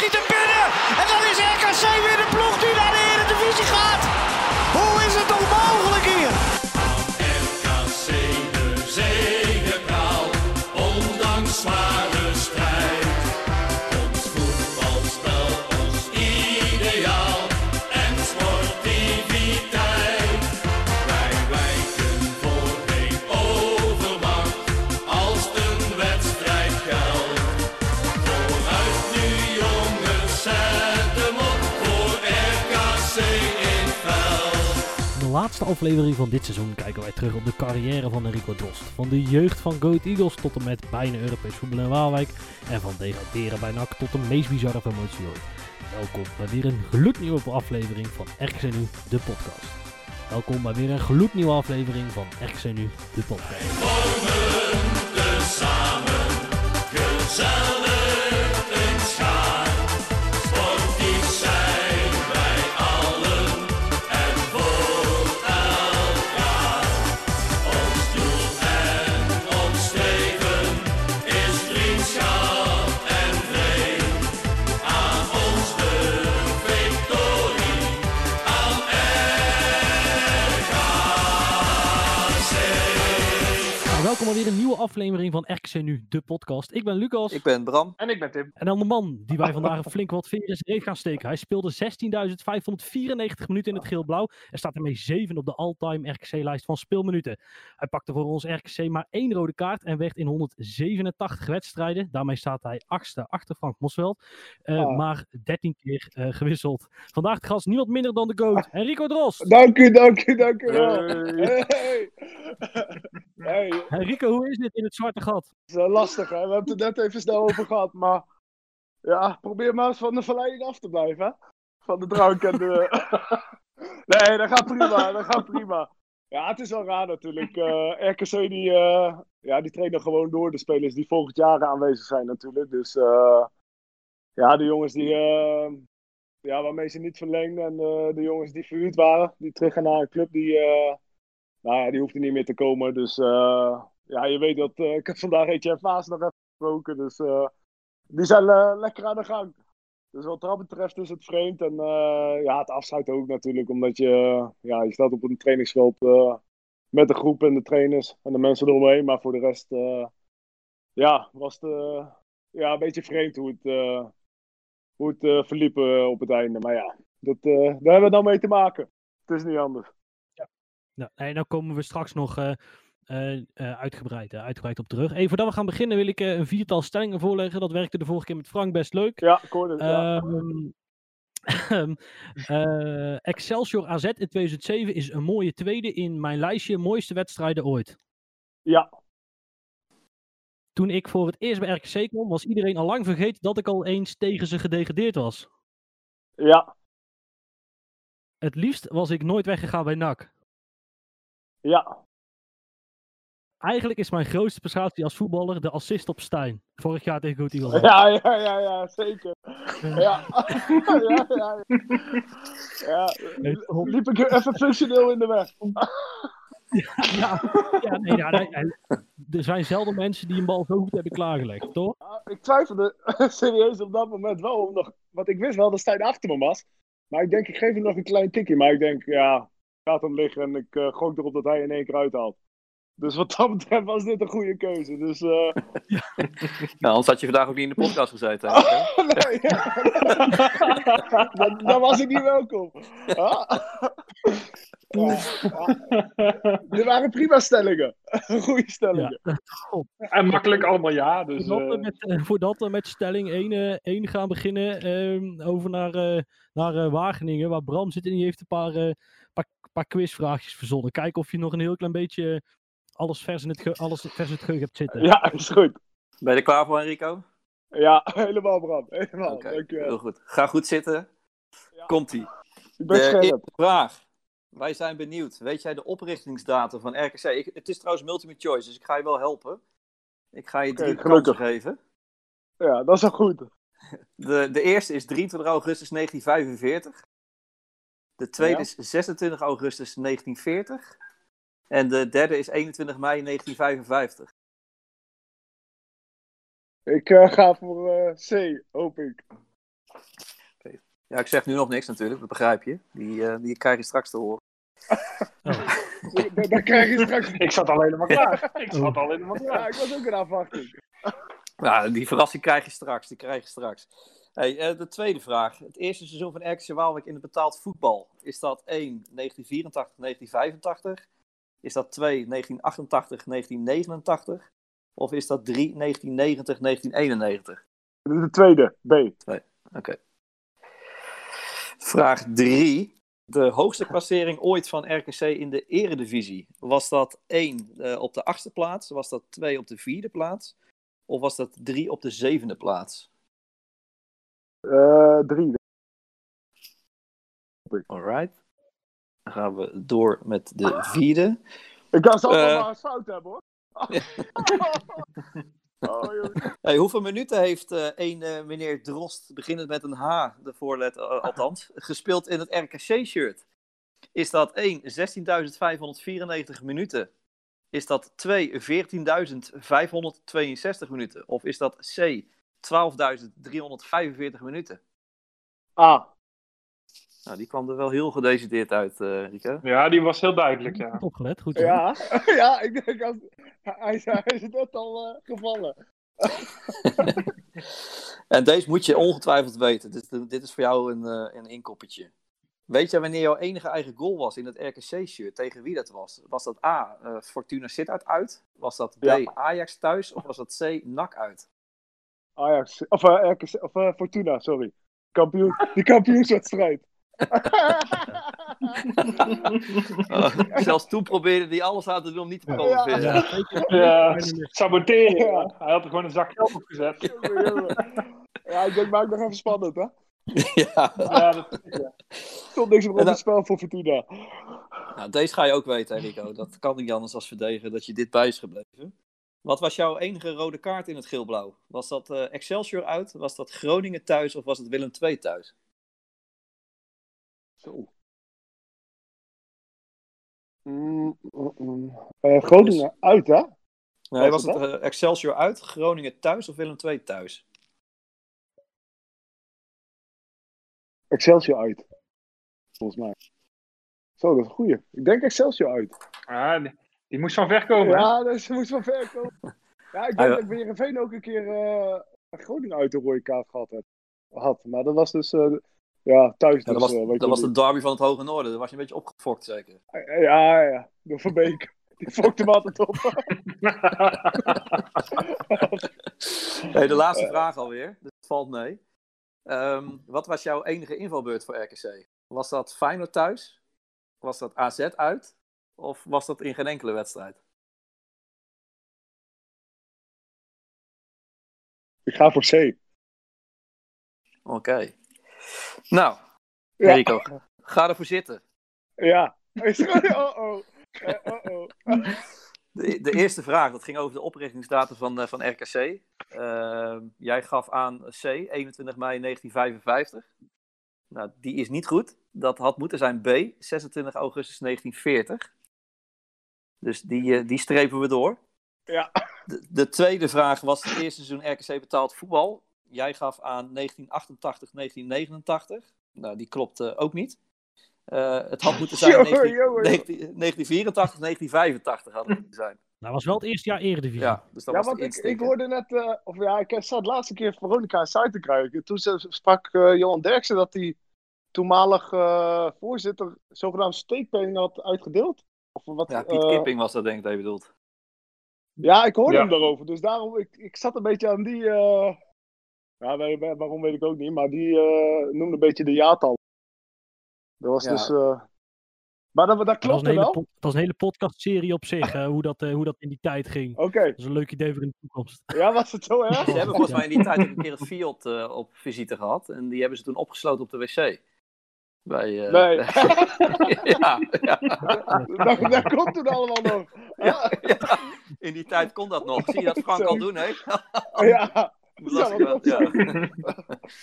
schiet hem binnen. En dan laatste aflevering van dit seizoen kijken wij terug op de carrière van Enrico Drost. Van de jeugd van Goat Eagles tot en met bijna Europees voetbal in Waalwijk. En van degraderen bij NAC tot de meest bizarre promotie ooit. Welkom bij weer een gloednieuwe aflevering van RKC Nu, de podcast. Welkom bij weer een gloednieuwe aflevering van RKC Nu, de podcast. tezamen gezellig Weer een nieuwe aflevering van RKC Nu, de podcast. Ik ben Lucas. Ik ben Bram. En ik ben Tim. En dan de man die wij vandaag een flink wat zijn reet gaan steken. Hij speelde 16.594 minuten in het geel-blauw. En staat ermee 7 op de all-time RKC-lijst van speelminuten. Hij pakte voor ons RKC maar één rode kaart en werd in 187 wedstrijden. Daarmee staat hij achtste achter Frank Mosveld. Eh, Ah. Maar 13 keer eh, gewisseld. Vandaag de gast niemand minder dan de GOAT, Enrico Drost. Dank u, dank u, dank u wel. Hey. Hey. Enrico, hoe is dit in het zwarte gat? het is wel lastig, hè? We hebben het er net even snel over gehad, maar ja, probeer maar eens van de verleiding af te blijven, hè? Van de drank en de... nee, dat gaat prima, dat gaat prima. Ja, het is wel raar natuurlijk. Eh, RKC die, eh, ja, die trainen gewoon door de spelers die volgend jaar aanwezig zijn natuurlijk. Dus eh, ja, de jongens die, eh, ja, waarmee ze niet verlengden en eh, de jongens die verhuurd waren, die terug gaan naar een club, die, eh, nou ja, die hoeft er niet meer te komen. Dus eh, ja, je weet dat, eh, ik heb vandaag Etienne Vaas nog even gesproken, dus eh, die zijn lekker aan de gang. Dus wat dat betreft is het vreemd. En ja, het afscheid ook natuurlijk, omdat je, ja, je staat op een trainingsveld met de groep en de trainers en de mensen eromheen. Maar voor de rest, ja, was het ja, een beetje vreemd hoe het, hoe het verliep op het einde. Maar ja, dat, daar hebben we dan mee te maken. Het is niet anders. Nou, en dan komen we straks nog eh, eh, eh, uitgebreid, eh, uitgebreid op terug. Even voordat we gaan beginnen wil ik een viertal stellingen voorleggen. Dat werkte de vorige keer met Frank best leuk. Ja, ik hoorde het. ja. Ehm, ehm, eh, Excelsior AZ in 2007 is een mooie tweede in mijn lijstje mooiste wedstrijden ooit. ja, Toen ik voor het eerst bij RKC kwam, was iedereen al lang vergeten dat ik al eens tegen ze gedegradeerd was. ja, Het liefst was ik nooit weggegaan bij NAC. Ja. Eigenlijk is mijn grootste prestatie als voetballer de assist op Stijn. Vorig jaar tegen Goed. Ja, ja, ja, ja, zeker. Ja, ja, ja. Ja, liep ik even functioneel in de weg. Ja, ja, nee, ja, nee, er zijn zelden mensen die een bal zo goed hebben klaargelegd, toch? Ik twijfelde serieus op dat moment wel, om nog, want ik wist wel dat Stijn achter me was. Maar ik denk, ik geef hem nog een klein tikje. Maar ik denk, ja, gaat hem liggen en ik uh, gok erop dat hij in één keer uithaalt. Dus wat dat betreft was dit een goede keuze. Dus, eh Nou, anders had je vandaag ook niet in de podcast gezeten. nee, ja. dan, dan was ik niet welkom. Ah. Ja, ja. Dit waren prima stellingen. Goede stellingen. En makkelijk allemaal ja. Dus, Voordat we eh, met, eh, voordat we met stelling 1, eh, 1 gaan beginnen, ehm, over naar, eh, naar eh, Wageningen, waar Bram zit en die heeft een paar, eh, paar, paar quizvraagjes verzonnen. Kijken of je nog een heel klein beetje alles vers in het, ge- alles vers in het geheugen hebt zitten. Ja, is goed. Ben je er klaar voor, Enrico? Ja, helemaal Bram. Helemaal. Oké, Dankjewel. heel goed. Ga goed zitten. Ja. Komt-ie. Ik ben De scherp. eerste vraag. Wij zijn benieuwd. Weet jij de oprichtingsdatum van RKC? Ik, het is trouwens multiple choice, dus ik ga je wel helpen. Ik ga je drie kansen geven. Ja, dat is wel goed. De, de eerste is 23 augustus 1945. De tweede Ja. is 26 augustus 1940. En de derde is 21 mei 1955. Ik eh, ga voor eh, C, hoop ik. Ja, ik zeg nu nog niks natuurlijk, dat begrijp je. Die, eh, die krijg je straks te horen. Dan krijg je straks... Ik zat al helemaal klaar. Ik zat al helemaal Ja, klaar. ik was ook in afwachting. Nou, die verrassing krijg je straks. Die krijg je straks. Hey, eh, de tweede vraag. Het eerste seizoen van RKC Waalwijk in het betaald voetbal. Is dat 1, 1984, 1985? Is dat 2, 1988, 1989? Of is dat 3, 1990, 1991? De tweede, B. Oké. Vraag 3. De hoogste klassering ooit van RKC in de eredivisie. Was dat 1 eh, op de achtste plaats? Was dat 2 op de vierde plaats? Of was dat 3 op de zevende plaats? Eh, drie. Alright. Dan gaan we door met de vierde. Ik kan zo nog maar eens fout hebben hoor. oh. Hey, hoeveel minuten heeft eh een eh, meneer Drost, beginnend met een H, de voorletter eh, althans, gespeeld in het RKC-shirt? Is dat 1, 16.594 minuten? Is dat 2, 14.562 minuten? Of is dat C, 12.345 minuten? Ah, Nou, die kwam er wel heel gedecideerd uit, eh Rico. Ja, die was heel duidelijk, ja. Goed opgelet, goed. ja. ja, ik denk als... Hij, is- hij is net al eh, gevallen. En deze moet je ongetwijfeld weten. Dit, dit is voor jou een, eh, een inkoppertje. Weet je wanneer jouw enige eigen goal was in het RKC-shirt? Tegen wie dat was? Was dat A, eh, Fortuna Sittard uit? Was dat B, Ja. Ajax thuis? Of was dat C, NAC uit? Ajax, of, RKC, of Fortuna, sorry. Kampioen, die kampioenswedstrijd. Oh, zelfs toen probeerde hij alles aan te doen om niet te Ja. promoveren. Ja. Ja, saboteren. Ja. Hij had er gewoon een zak geld op gezet. Ja, ik denk, maak nog even spannend, hè? Ja. Ja, dat, ja. Stond niks meer op het spel voor Fortuna. Nou, deze ga je ook weten, hè, Rico. Dat kan niet anders als verdedigen dat je dit bij is gebleven. Wat was jouw enige rode kaart in het geel-blauw? Was dat eh, Excelsior uit? Was dat Groningen thuis? Of was het Willem II thuis? Zo. Mm, mm, mm. Eh, Groningen uit, hè? Nee, Was was het het eh, Excelsior uit, Groningen thuis of Willem II thuis? Excelsior uit. Volgens mij. Zo, dat is een goeie. Ik denk Excelsior uit. Ah, die, die moest van ver komen. Ja, dus ze moest wel ver komen. Ja, ik Ah, denk ja. dat Heerenveen ook een keer eh, Groningen uit de rode kaart gehad had. had. Maar dat was dus, eh, ja, thuis Ja, dus. dat was, eh, dat je was de derby van het Hoge Noorden. Daar was je een beetje opgefokt zeker. Ja, ja, de Verbeek. Die fokte hem altijd op. Hey, de laatste vraag alweer, dus het valt mee. Ehm, wat was jouw enige invalbeurt voor RKC? Was dat Feyenoord thuis? Was dat AZ uit? Of was dat in geen enkele wedstrijd? Ik ga voor C. Oké. Nou, Ja. Rico, ga ervoor zitten. Ja. Oh oh. Eh, oh oh. De, de eerste vraag, dat ging over de oprichtingsdatum van, eh, van RKC. Ehm, jij gaf aan C, 21 mei 1955. Nou, die is niet goed. Dat had moeten zijn B, 26 augustus 1940. Dus die, eh, die strepen we door. Ja. De, de tweede vraag was het eerste seizoen RKC betaald voetbal. Jij gaf aan 1988, 1989. Nou, die klopt ook niet. Eh, het had moeten zijn Jongen, 19 jongen, jongen. 19 1984, 1985 had het moeten zijn. Nou, was wel het eerste jaar Eredivisie. Ja, dus dat Ja, was want ik, hoorde net, eh, of ja, ik zat de laatste keer Veronica site te krijgen. Toen ze- sprak eh, Johan Derksen dat hij toenmalig voorzitter zogenaamd steekpenning had uitgedeeld. Of wat, Ja, Piet eh, Kipping was dat denk ik dat je bedoelt. Ja, ik hoorde Ja. hem daarover. Dus daarom, ik, ik zat een beetje aan die. Ja, waarom weet ik ook niet. Maar die eh, noemde een beetje de jaartal. Dat was Ja. dus. eh, Maar dat, dat klopt een hele wel. dat was een hele podcastserie op zich, eh, hoe, dat, eh, hoe dat in die tijd ging. Oké. Dat is een leuk idee voor in de toekomst. Ja, was het zo erg? Ze hebben volgens mij in die tijd een keer het Fiat eh, op visite gehad. En die hebben ze toen opgesloten op de wc. Bij, eh, Nee. ja, ja, dat, dat komt toen allemaal nog. ja, ja. In die tijd kon dat nog. Zie je dat Frank al doen, hè? Ja. Ja, dat ja.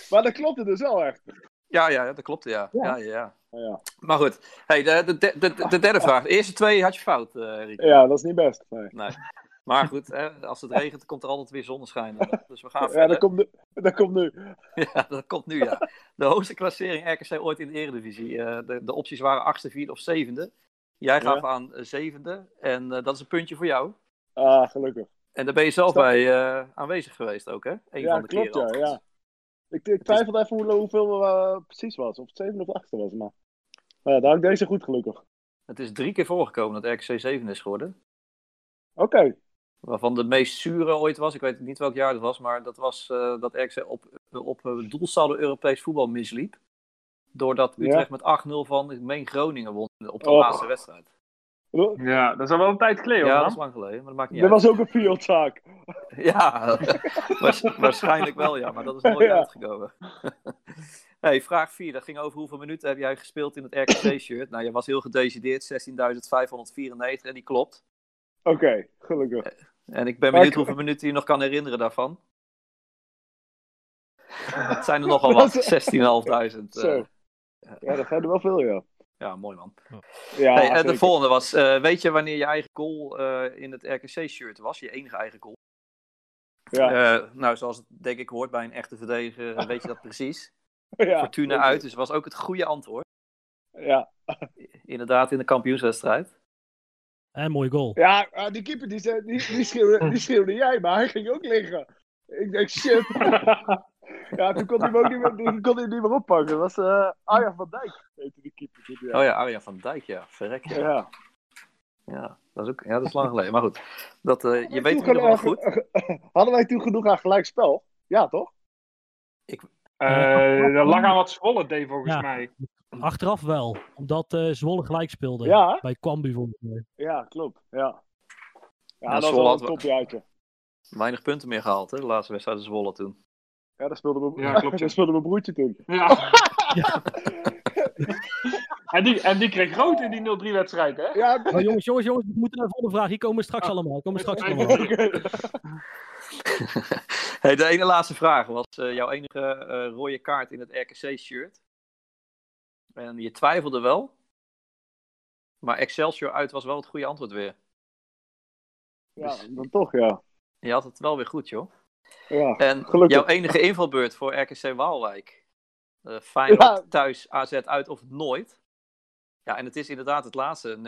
Maar dat klopte dus wel echt. Ja, ja, dat klopt, ja. ja. ja, ja. Ja, Maar goed, hey, de, de, de, de, de derde vraag. De eerste twee had je fout, eh Rick. ja dat is niet best. Nee. Nee. Maar goed, hè, als het regent, komt er altijd weer zonneschijn. Dus we gaan Ja, verder. dat komt nu. Dat komt nu. Ja, dat komt nu, ja. De hoogste klassering RKC ooit in de Eredivisie. Eh, de, de opties waren achtste, vierde of zevende. Jij gaf Ja. aan eh, zevende. En eh, dat is een puntje voor jou. Ah, gelukkig. En daar ben je zelf bij eh, aanwezig geweest ook, hè? Een ja, van de klopt, ja. Ik, ik twijfelde even hoe, hoeveel uh, precies was. Of het zeven of achtste was, maar... ja, daar had ik deze goed, gelukkig. Het is drie keer voorgekomen dat RKC 7 is geworden. Oké. Waarvan de meest zure ooit was. Ik weet niet welk jaar dat was. Maar dat was eh, dat RKC op, op doelsaldo Europees voetbal misliep. Doordat Ja. Utrecht met 8-0 van, ik meen Groningen won op de laatste wedstrijd. Ja, dat is al wel een tijd geleden, Ja, hoor. dat is lang geleden. Maar dat maakt niet Dat uit. was ook een fieldzaak. Ja, waars- waarschijnlijk wel, ja, maar dat is nooit Ja. uitgekomen. hey, vraag 4, dat ging over hoeveel minuten heb jij gespeeld in het RKC-shirt? Nou, je was heel gedecideerd, 16.594 en die klopt. Oké, gelukkig. En ik ben benieuwd hoeveel minuten je nog kan herinneren daarvan. Het zijn er nogal wat, Dat 16.500. Zo. eh, Ja, dat zijn er wel veel, ja. Ja, mooi man. Ja, hey, en de volgende was, eh, weet je wanneer je eigen goal eh, in het RKC-shirt was? Je enige eigen goal? Ja, Eh, nou, zoals het denk ik hoort bij een echte verdediger, eh, weet je dat precies. ja. Fortuna uit, dus was ook het goede antwoord. Ja, Inderdaad, in de kampioenswedstrijd. En mooie goal. ja die keeper die, die, die, schreeuwde, die schreeuwde jij, maar hij ging ook liggen. Ik denk, shit. ja, toen kon hij hem ook niet meer, die kon hij niet meer oppakken. Dat was eh Arjan van Dijk, heette die keeper. toen, Ja. Oh ja, Arjan van Dijk, ja. Verrek, ja. ja. Ja, dat is, ook, ja, dat is lang geleden. Maar goed, dat, eh, je weet geval geno- goed. Hadden wij toen genoeg aan gelijk spel? Ja, toch? Eh, dat lag aan wat Zwolle deed, volgens Ja. mij. Achteraf wel, omdat eh Zwolle gelijk speelde. Ja. Bij Cambuur volgens mij. Ja, klopt. Ja, ja, Ja, dat was Zwolle wel een had- topjaartje. Weinig punten meer gehaald, hè? De laatste wedstrijd in Zwolle toen. Ja, daar speelde mijn, Ja, klopt, ja. daar speelde mijn broertje toen. Ja. en, die, en die kreeg rood in die 0-3-wedstrijd, hè? Ja, Oh, jongens, jongens, jongens, we moeten naar de volgende vraag. Hier komen we straks allemaal. Hier komen we straks allemaal. oké. hey, de ene laatste vraag was eh, jouw enige eh, rode kaart in het RKC-shirt. En je twijfelde wel. Maar Excelsior uit was wel het goede antwoord weer. Ja, dan toch, ja. Je had het wel weer goed, joh. Ja, En Gelukkig. jouw enige invalbeurt voor RKC Waalwijk. Eh Feyenoord Ja. thuis, AZ uit of nooit. Ja, en het is inderdaad het laatste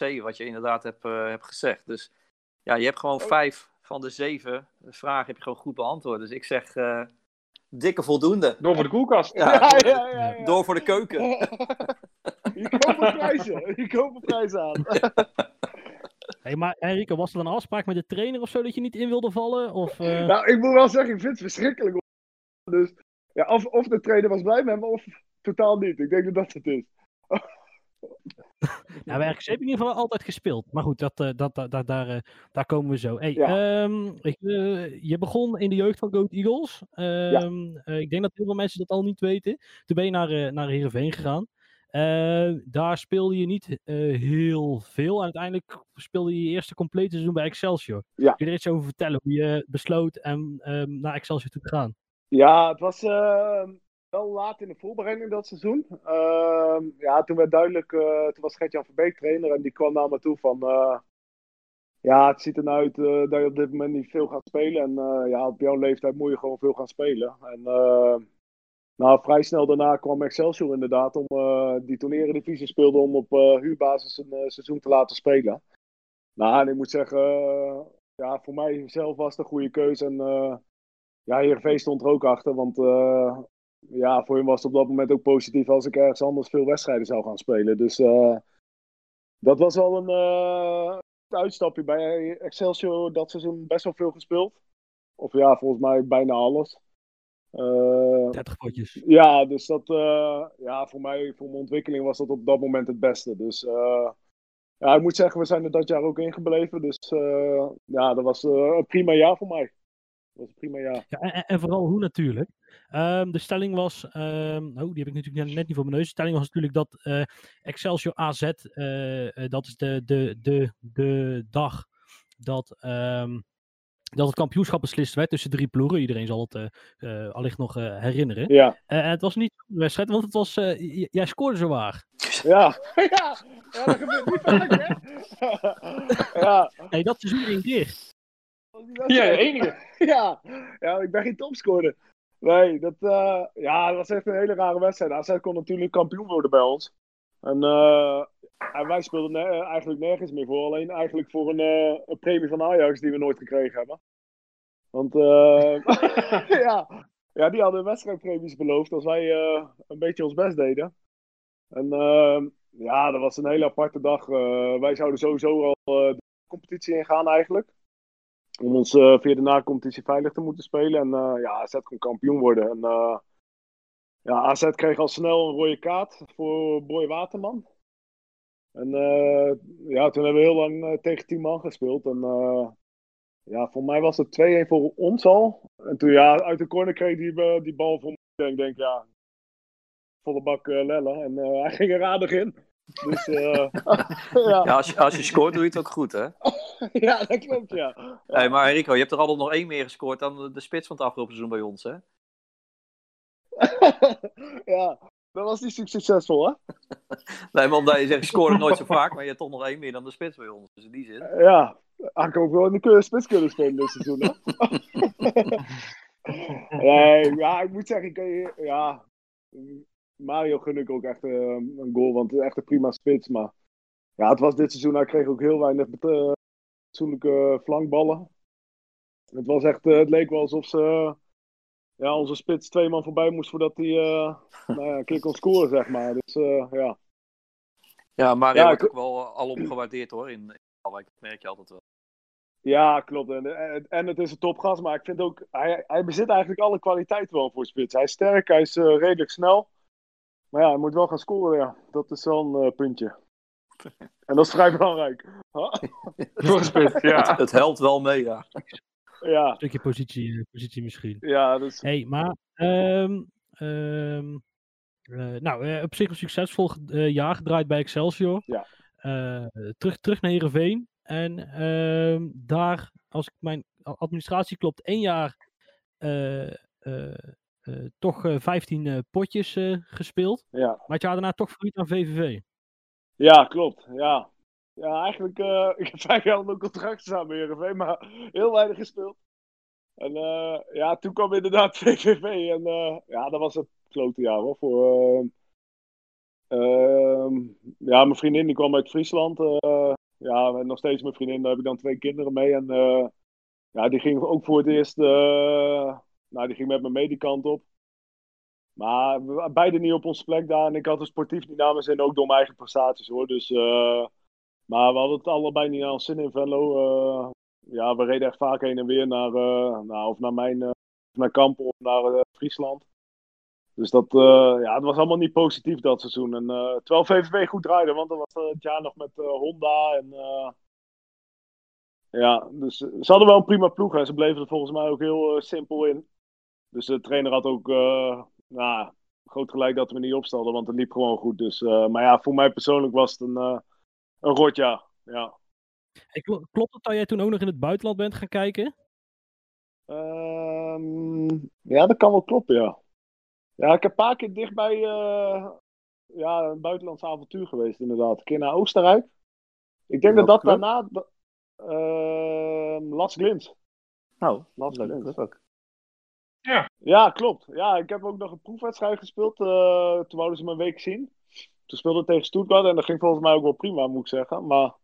eh, C wat je inderdaad hebt, eh, hebt gezegd. Dus ja, je hebt gewoon Oh. vijf van de zeven vragen heb je gewoon goed beantwoord. Dus ik zeg eh, dikke voldoende. Door voor de koelkast. Ja, ja, door, ja, ja, ja. door voor de keuken. Je koopt prijzen. Je koopt prijzen aan. Hey, maar Enrico, was er een afspraak met de trainer of zo dat je niet in wilde vallen? Of, eh, Nou, ik moet wel zeggen, ik vind het verschrikkelijk. Dus ja, of, of de trainer was blij met me, of totaal niet. Ik denk dat dat het is. Nou, bij RKC heb ik in ieder geval altijd gespeeld. Maar goed, dat, eh, dat, dat, dat- daar, eh, daar komen we zo. Hey, Ja. ehm, ik, je begon in de jeugd van Goat Eagles. Ehm, eh, ik denk dat heel veel mensen dat al niet weten. Toen ben je naar, eh naar Heerenveen gegaan. Eh, daar speelde je niet eh, heel veel. En uiteindelijk speelde je je eerste complete seizoen bij Excelsior. Ja. Kun je er iets over vertellen? Hoe je besloot en, ehm, naar Excelsior toe te gaan? Ja, het was eh, wel laat in de voorbereiding dat seizoen. Ehm, ja, toen werd duidelijk, eh, toen was Gert-Jan Verbeek trainer en die kwam naar me toe van... ja, het ziet er nou uit eh, dat je op dit moment niet veel gaat spelen. En ja, op jouw leeftijd moet je gewoon veel gaan spelen. En nou, vrij snel daarna kwam Excelsior inderdaad om eh, die toen speelde om op eh, huurbasis een eh, seizoen te laten spelen. Nou, ik moet zeggen, ja, voor mij zelf was het een goede keuze. En ja, stond er ook achter, want ja, voor hem was het op dat moment ook positief als ik ergens anders veel wedstrijden zou gaan spelen. Dus dat was wel een uitstapje bij Excelsior dat seizoen best wel veel gespeeld. Of ja, volgens mij bijna alles. Eh, 30 potjes. ja, dus dat, eh, ja, voor mij, voor mijn ontwikkeling was dat op dat moment het beste. Dus eh, ja, ik moet zeggen, we zijn er dat jaar ook ingebleven. Dus eh, ja, dat was eh, een prima jaar voor mij. Dat was een prima jaar. Ja, en, vooral hoe natuurlijk. Ehm, de stelling was, ehm, oh, die heb ik natuurlijk net- net niet voor mijn neus. De stelling was natuurlijk dat eh, Excelsior AZ, eh, eh, dat is de, de, de, de dag dat, ehm, dat het kampioenschap beslist werd tussen drie ploegen. Iedereen zal het eh, eh, allicht nog eh, herinneren. Ja, Eh, en het was niet een wedstrijd, want het was, eh, jij scoorde zo waar. ja, ja. ja dat gebeurt niet vaak, hè? ja, Nee, dat seizoen één keer. Ja, de enige. ja, ja, ik ben geen topscorer. Nee, dat, eh, ja, dat was echt een hele rare wedstrijd. AZ kon natuurlijk kampioen worden bij ons. En, eh, en wij speelden eh, eigenlijk nergens meer voor. Alleen eigenlijk voor een, eh, een premie van Ajax die we nooit gekregen hebben. Want ja, ja, die hadden wedstrijdpremies beloofd als wij een beetje ons best deden. En eh, ja, dat was een hele aparte dag. Wij zouden sowieso al de competitie ingaan eigenlijk. Om ons via de na-competitie veilig te moeten spelen. En ja, AZ kon kampioen worden. En ja, AZ kreeg al snel een rode kaart voor Boy Waterman. En eh, ja, toen hebben we heel lang eh, tegen 10 man gespeeld. En eh, ja, voor mij was het 2-1 voor ons al. En toen ja, uit de corner kreeg die, die bal voor me. En ik denk, ja, volle bak eh, lellen. En eh, hij ging er aardig in. Dus eh, ja. Ja, als je, als je scoort, doe je het ook goed, hè? ja, dat klopt, ja. Hey, maar Rico, je hebt er altijd nog één meer gescoord dan de, de spits van het afgelopen seizoen bij ons, hè? ja, dat was niet zo succesvol, hè? Nee, maar omdat je zegt, het nooit zo vaak, maar je hebt toch nog één meer dan de spits bij ons. Dus in die zin. Ja, had ik ook wel in de spits kunnen spelen dit seizoen, hè? nee, ja, ik moet zeggen, ik, eh, ja, Mario gun ik ook echt eh, een goal, want het is echt een prima spits. Maar ja, het was dit seizoen, hij kreeg ook heel weinig uh, fatsoenlijke flankballen. Het was echt, eh, het leek wel alsof ze, ja, onze spits twee man voorbij moest voordat hij eh, nou ja, een keer kon scoren, zeg maar. Dus eh, ja. Ja, Mario Ja, wordt ik- ook wel al opgewaardeerd hoor. In, in Waalwijk. dat merk je altijd wel. Ja, klopt. En, en, en het is een topgast, maar ik vind ook, hij, hij bezit eigenlijk alle kwaliteiten wel voor spits. Hij is sterk, hij is eh, redelijk snel. Maar ja, hij moet wel gaan scoren, ja. Dat is wel een eh, puntje. En dat is vrij belangrijk. Voor spits, ja. Het, het helpt wel mee, ja. Ja, Een stukje positie, eh, positie misschien. ja, dus, hey, maar ehm, ehm, eh, nou, eh, op zich een succesvol eh, jaar gedraaid bij Excelsior. Ja. Terug, terug naar Heerenveen. En ehm, daar, als ik mijn administratie klopt, één jaar toch eh, 15 eh, potjes gespeeld. ja. Maar had je daarna toch verliet aan VVV. ja, klopt. Ja, ja eigenlijk, eh, ik heb vijf jaar een contract staan bij Heerenveen, maar heel weinig gespeeld. En eh, ja, toen kwam inderdaad VVV en eh, ja, dat was het klote jaar hoor. Voor, eh, ehm, ja, mijn vriendin die kwam uit Friesland. ja, en nog steeds mijn vriendin, daar heb ik dan twee kinderen mee. En ja, die ging ook voor het eerst, nou die ging met me mee die kant op. Maar we beide niet op onze plek daar. En ik had er sportief mijn zin, ook door mijn eigen prestaties hoor. Dus, maar we hadden het allebei niet ons zin in Venlo. eh, ja, we reden echt vaak heen en weer naar, eh, nou, of naar mijn eh, naar Kampen of naar Friesland. Dus dat, ja, het was allemaal niet positief dat seizoen. En, terwijl VVV goed draaide, want dat was het jaar nog met Honda. En, ja, dus ze hadden wel een prima ploeg en ze bleven er volgens mij ook heel simpel in. Dus de trainer had ook nou, groot gelijk dat we niet opstelden, want het liep gewoon goed. Dus, maar ja, voor mij persoonlijk was het een, een rotjaar. Ja. Hey, klopt het dat jij toen ook nog in het buitenland bent gaan kijken? Ehm, ja, dat kan wel kloppen, ja. Ja, ik heb een paar keer dichtbij uh, ja, een buitenlands avontuur geweest, inderdaad. Een keer naar Oostenrijk. Ik denk dat dat club? daarna... ehm Las Glint. Nou, Las. Dat ook. Ja, klopt. Ja, ik heb ook nog een proefwedstrijd gespeeld. eh, toen wouden ze me een week zien. Toen speelde tegen Stuttgart en dat ging volgens mij ook wel prima, moet ik zeggen. Maar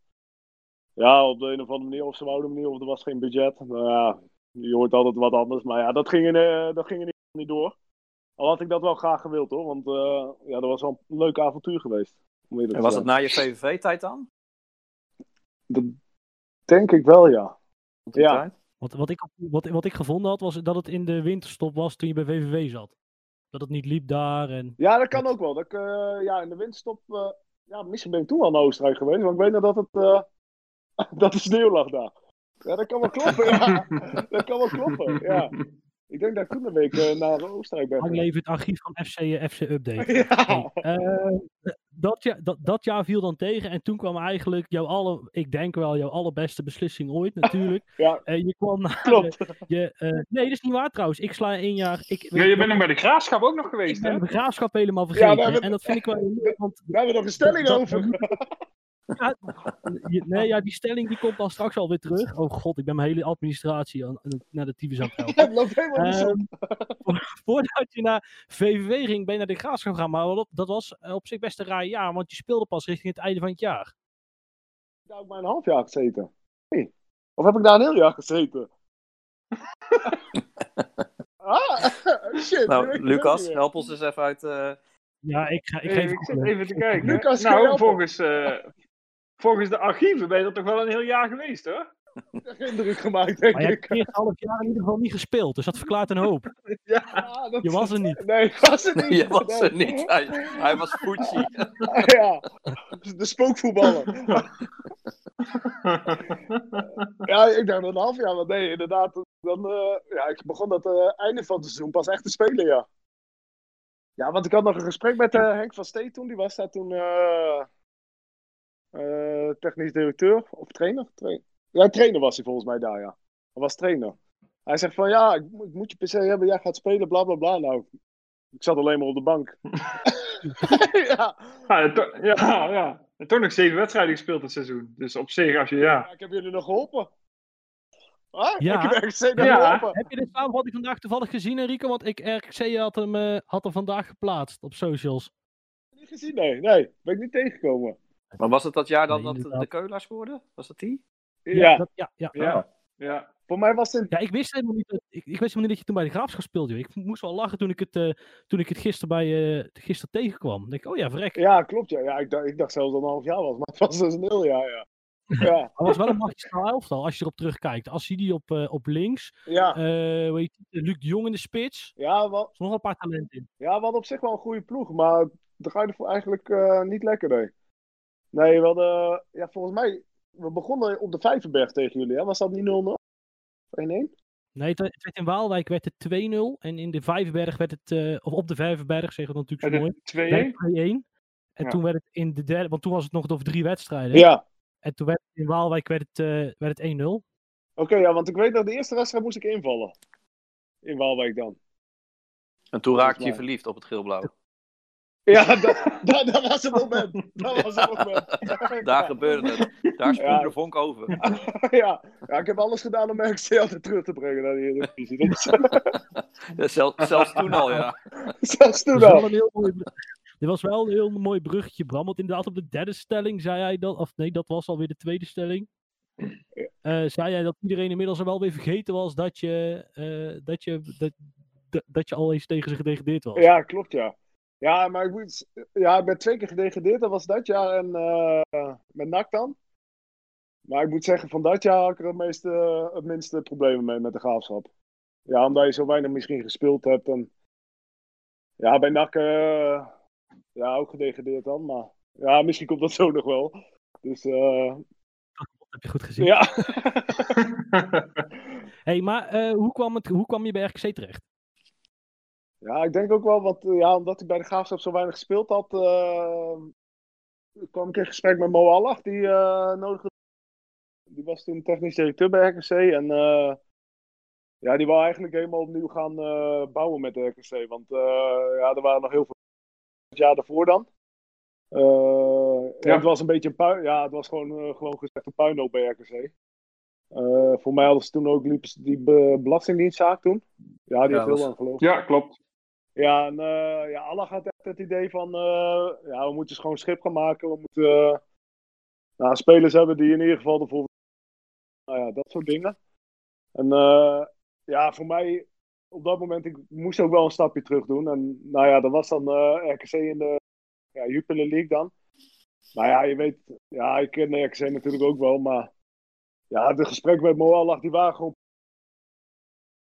ja, op de een of andere manier, of ze wouden me niet, of er was geen budget. Nou ja, je hoort altijd wat anders. Maar ja, dat ging, in, eh, dat ging in ieder geval niet door. Al had ik dat wel graag gewild hoor, want eh, ja, dat was wel een leuk avontuur geweest. om eerlijk En was het zijn. na je VVV-tijd dan? Dat denk ik wel, ja. Ja. tijd? Want wat ik, wat, wat ik gevonden had, was dat het in de winterstop was toen je bij VVV zat. Dat het niet liep daar en... Ja, dat kan ook wel. Dat ik, eh, ja, in de winterstop, eh, ja, misschien ben ik toen wel naar Oostenrijk geweest, want ik weet nog dat het, eh, dat de sneeuw lag daar. Ja, dat kan wel kloppen, ja. Dat kan wel kloppen, ja. Ik denk dat ik toen een week eh, naar Oostenrijk ben Lang leven het archief van FC, eh, FC Update. Ja. Eh, dat, jaar, dat, dat jaar viel dan tegen en toen kwam eigenlijk jouw alle, ik denk wel jouw allerbeste beslissing ooit natuurlijk. Ja. Je kwam naar Klopt. je, eh, nee, dat is niet waar trouwens. Ik sla één jaar. Ik, Ja, je bent nog bij de graafschap ook nog ik geweest, ben hè? de graafschap helemaal Ja, vergeten. en dat vind ik wel want Daar hebben we nog een stelling Dat- over. Ja, nee, ja, die stelling die komt dan straks alweer terug. Oh god, ik ben mijn hele administratie aan, aan- naar de tyfus aan het helpen. Loopt helemaal niet zo. Ehm, voordat je naar VVV ging, ben je naar de Graafschap gegaan. Maar dat was eh, op zich best een raar jaar, want je speelde pas richting het einde van het jaar. daar ook maar een half jaar gezeten. Nee. Of heb ik daar een heel jaar gezeten? ah, shit. Nou, ik Lucas, help ons eens even uit. eh, Ja, ik, ga, ik Ik, ik zit even te kijken. Lucas, nou, volgens, eh, volgens de archieven ben je er toch wel een heel jaar geweest, hoor? Indruk gemaakt, denk Maar je hebt het half jaar in ieder geval niet gespeeld, dus dat verklaart een hoop. Ja. Ah, dat- Je was er niet. Nee, ik was er niet. je was er niet. Hij, hij was Fuji. ja, de spookvoetballer. ja, ik dacht een half jaar, maar nee, inderdaad. Dan, eh, ja, ik begon dat eh, einde van het seizoen pas echt te spelen, ja. Ja, want ik had nog een gesprek met eh, Henk van Stee toen. Die was daar toen eh, technisch directeur of trainer. Tra- ja, trainer was hij volgens mij daar, ja. Hij was trainer. Hij zegt van ja, ik, ik moet je per se hebben, jij gaat spelen, bla bla bla. Nou, ik zat alleen maar op de bank. ja. Ja, to- ja, ja. En toch nog zeven wedstrijden gespeeld dit seizoen. Dus op zich, als je ja. Ja, ik heb jullie nog geholpen. Ah, Ja. Ik heb RKC nog Ja. geholpen. Heb je de samenvatting vandaag toevallig gezien, Enrico? Want ik, RKC had hem, eh, had hem vandaag geplaatst op socials. Niet gezien, nee. Nee, ben ik niet tegengekomen. Maar was het dat jaar dan Nee, dat de, Keulaar scoorde? Was dat die? Ja, dat- ja, ja. Ja. ja. voor mij was het. Ja, ik wist helemaal niet dat, ik, ik wist helemaal niet dat je toen bij de Graafschap speelde. Joh. Ik moest wel lachen toen ik het, eh, toen ik het gisteren, bij, eh, gisteren tegenkwam. Dan denk ik, oh ja, verrek. Ja, klopt, ja. ja ik, dacht, ik dacht zelfs dat het een half jaar was, maar het was dus een heel jaar, ja. Ja, Maar het was wel een magistraal elftal als je erop terugkijkt. Als je die op, eh, op links, ja. eh hoe heet die? Luc de Jong in de spits. Ja, wel, Er is nog een paar talenten in. ja, we hadden op zich wel een goede ploeg, maar de ga je ervoor eigenlijk eh, niet lekker, nee. Nee, we hadden... Ja, volgens mij... We begonnen op de Vijverberg tegen jullie, hè? Was dat niet 0-0? 1-1? Nee, het, werd in Waalwijk werd het 2-0. En in de Vijverberg werd het, eh, of op de Vijverberg, zeggen we dat natuurlijk zo mooi. de 2-1. werd het 2-1. En Ja. toen werd het in de derde, want toen was het nog over drie wedstrijden. Ja. En toen werd het in Waalwijk werd het, eh, werd het 1-0. Oké, ja, want ik weet dat de eerste wedstrijd moest ik invallen. In Waalwijk dan. En toen raakte je verliefd op het geel-blauw. Ja, dat, dat, dat was het moment. Dat was het moment. Daar gebeurde het. Daar sprong Ja. de vonk over. ja. ja, ik heb alles gedaan om RKC altijd terug te brengen naar de Eredivisie. Dat is- Ja, zel- zelfs toen al, ja. Zelfs toen Dat was wel al. een heel mooi, br- dit was wel een heel mooi bruggetje, Bram. Want inderdaad, op de derde stelling zei hij dat, of nee, dat was alweer de tweede stelling. Eh, zei jij dat iedereen inmiddels al wel weer vergeten was dat je, eh, dat je, dat, dat, dat je al eens tegen ze gedegradeerd was. Ja, klopt ja. Ja, maar ik, moet, ja, ik ben twee keer gedegradeerd. Dat was dat jaar en eh, met NAC dan. Maar ik moet zeggen, van dat jaar had ik er het, meeste, het minste problemen mee met de graafschap. Ja, omdat je zo weinig misschien gespeeld hebt. En, ja, bij NAC eh, ja, ook gedegradeerd dan. Maar ja, misschien komt dat zo nog wel. Dus eh, Dat heb je goed gezien. ja. Hey, maar hoe, kwam het, hoe kwam je bij RKC terecht? Ja, ik denk ook wel, wat, eh, ja, omdat hij bij de Graafschap zo weinig gespeeld had, eh, kwam ik in gesprek met Mo die eh nodig Die was toen technisch directeur bij RKC en ja, die wou eigenlijk helemaal opnieuw gaan bouwen met de RKC, want ja, er waren nog heel veel het jaar daarvoor dan. Ja. Het was een beetje een puin, ja, het was gewoon, gewoon gezegd een puinhoop bij RKC. Voor mij hadden ze toen ook liepen ze die be- belastingdienstzaak toen. Ja, die Ja, heeft heel lang geloofd. ja, klopt. Ja, en eh, ja, Allah had echt het idee van, eh, ja, we moeten gewoon schip gaan maken. We moeten eh, nou, spelers hebben die in ieder geval ervoor, nou ja, dat soort dingen. En ja, voor mij, op dat moment, ik moest ook wel een stapje terug doen. En nou ja, dat was dan RKC in de ja, Jupiler League dan. Nou ja, je weet, ja, ik ken RKC natuurlijk ook wel, maar ja, de gesprekken met Mo Allah, die waren gewoon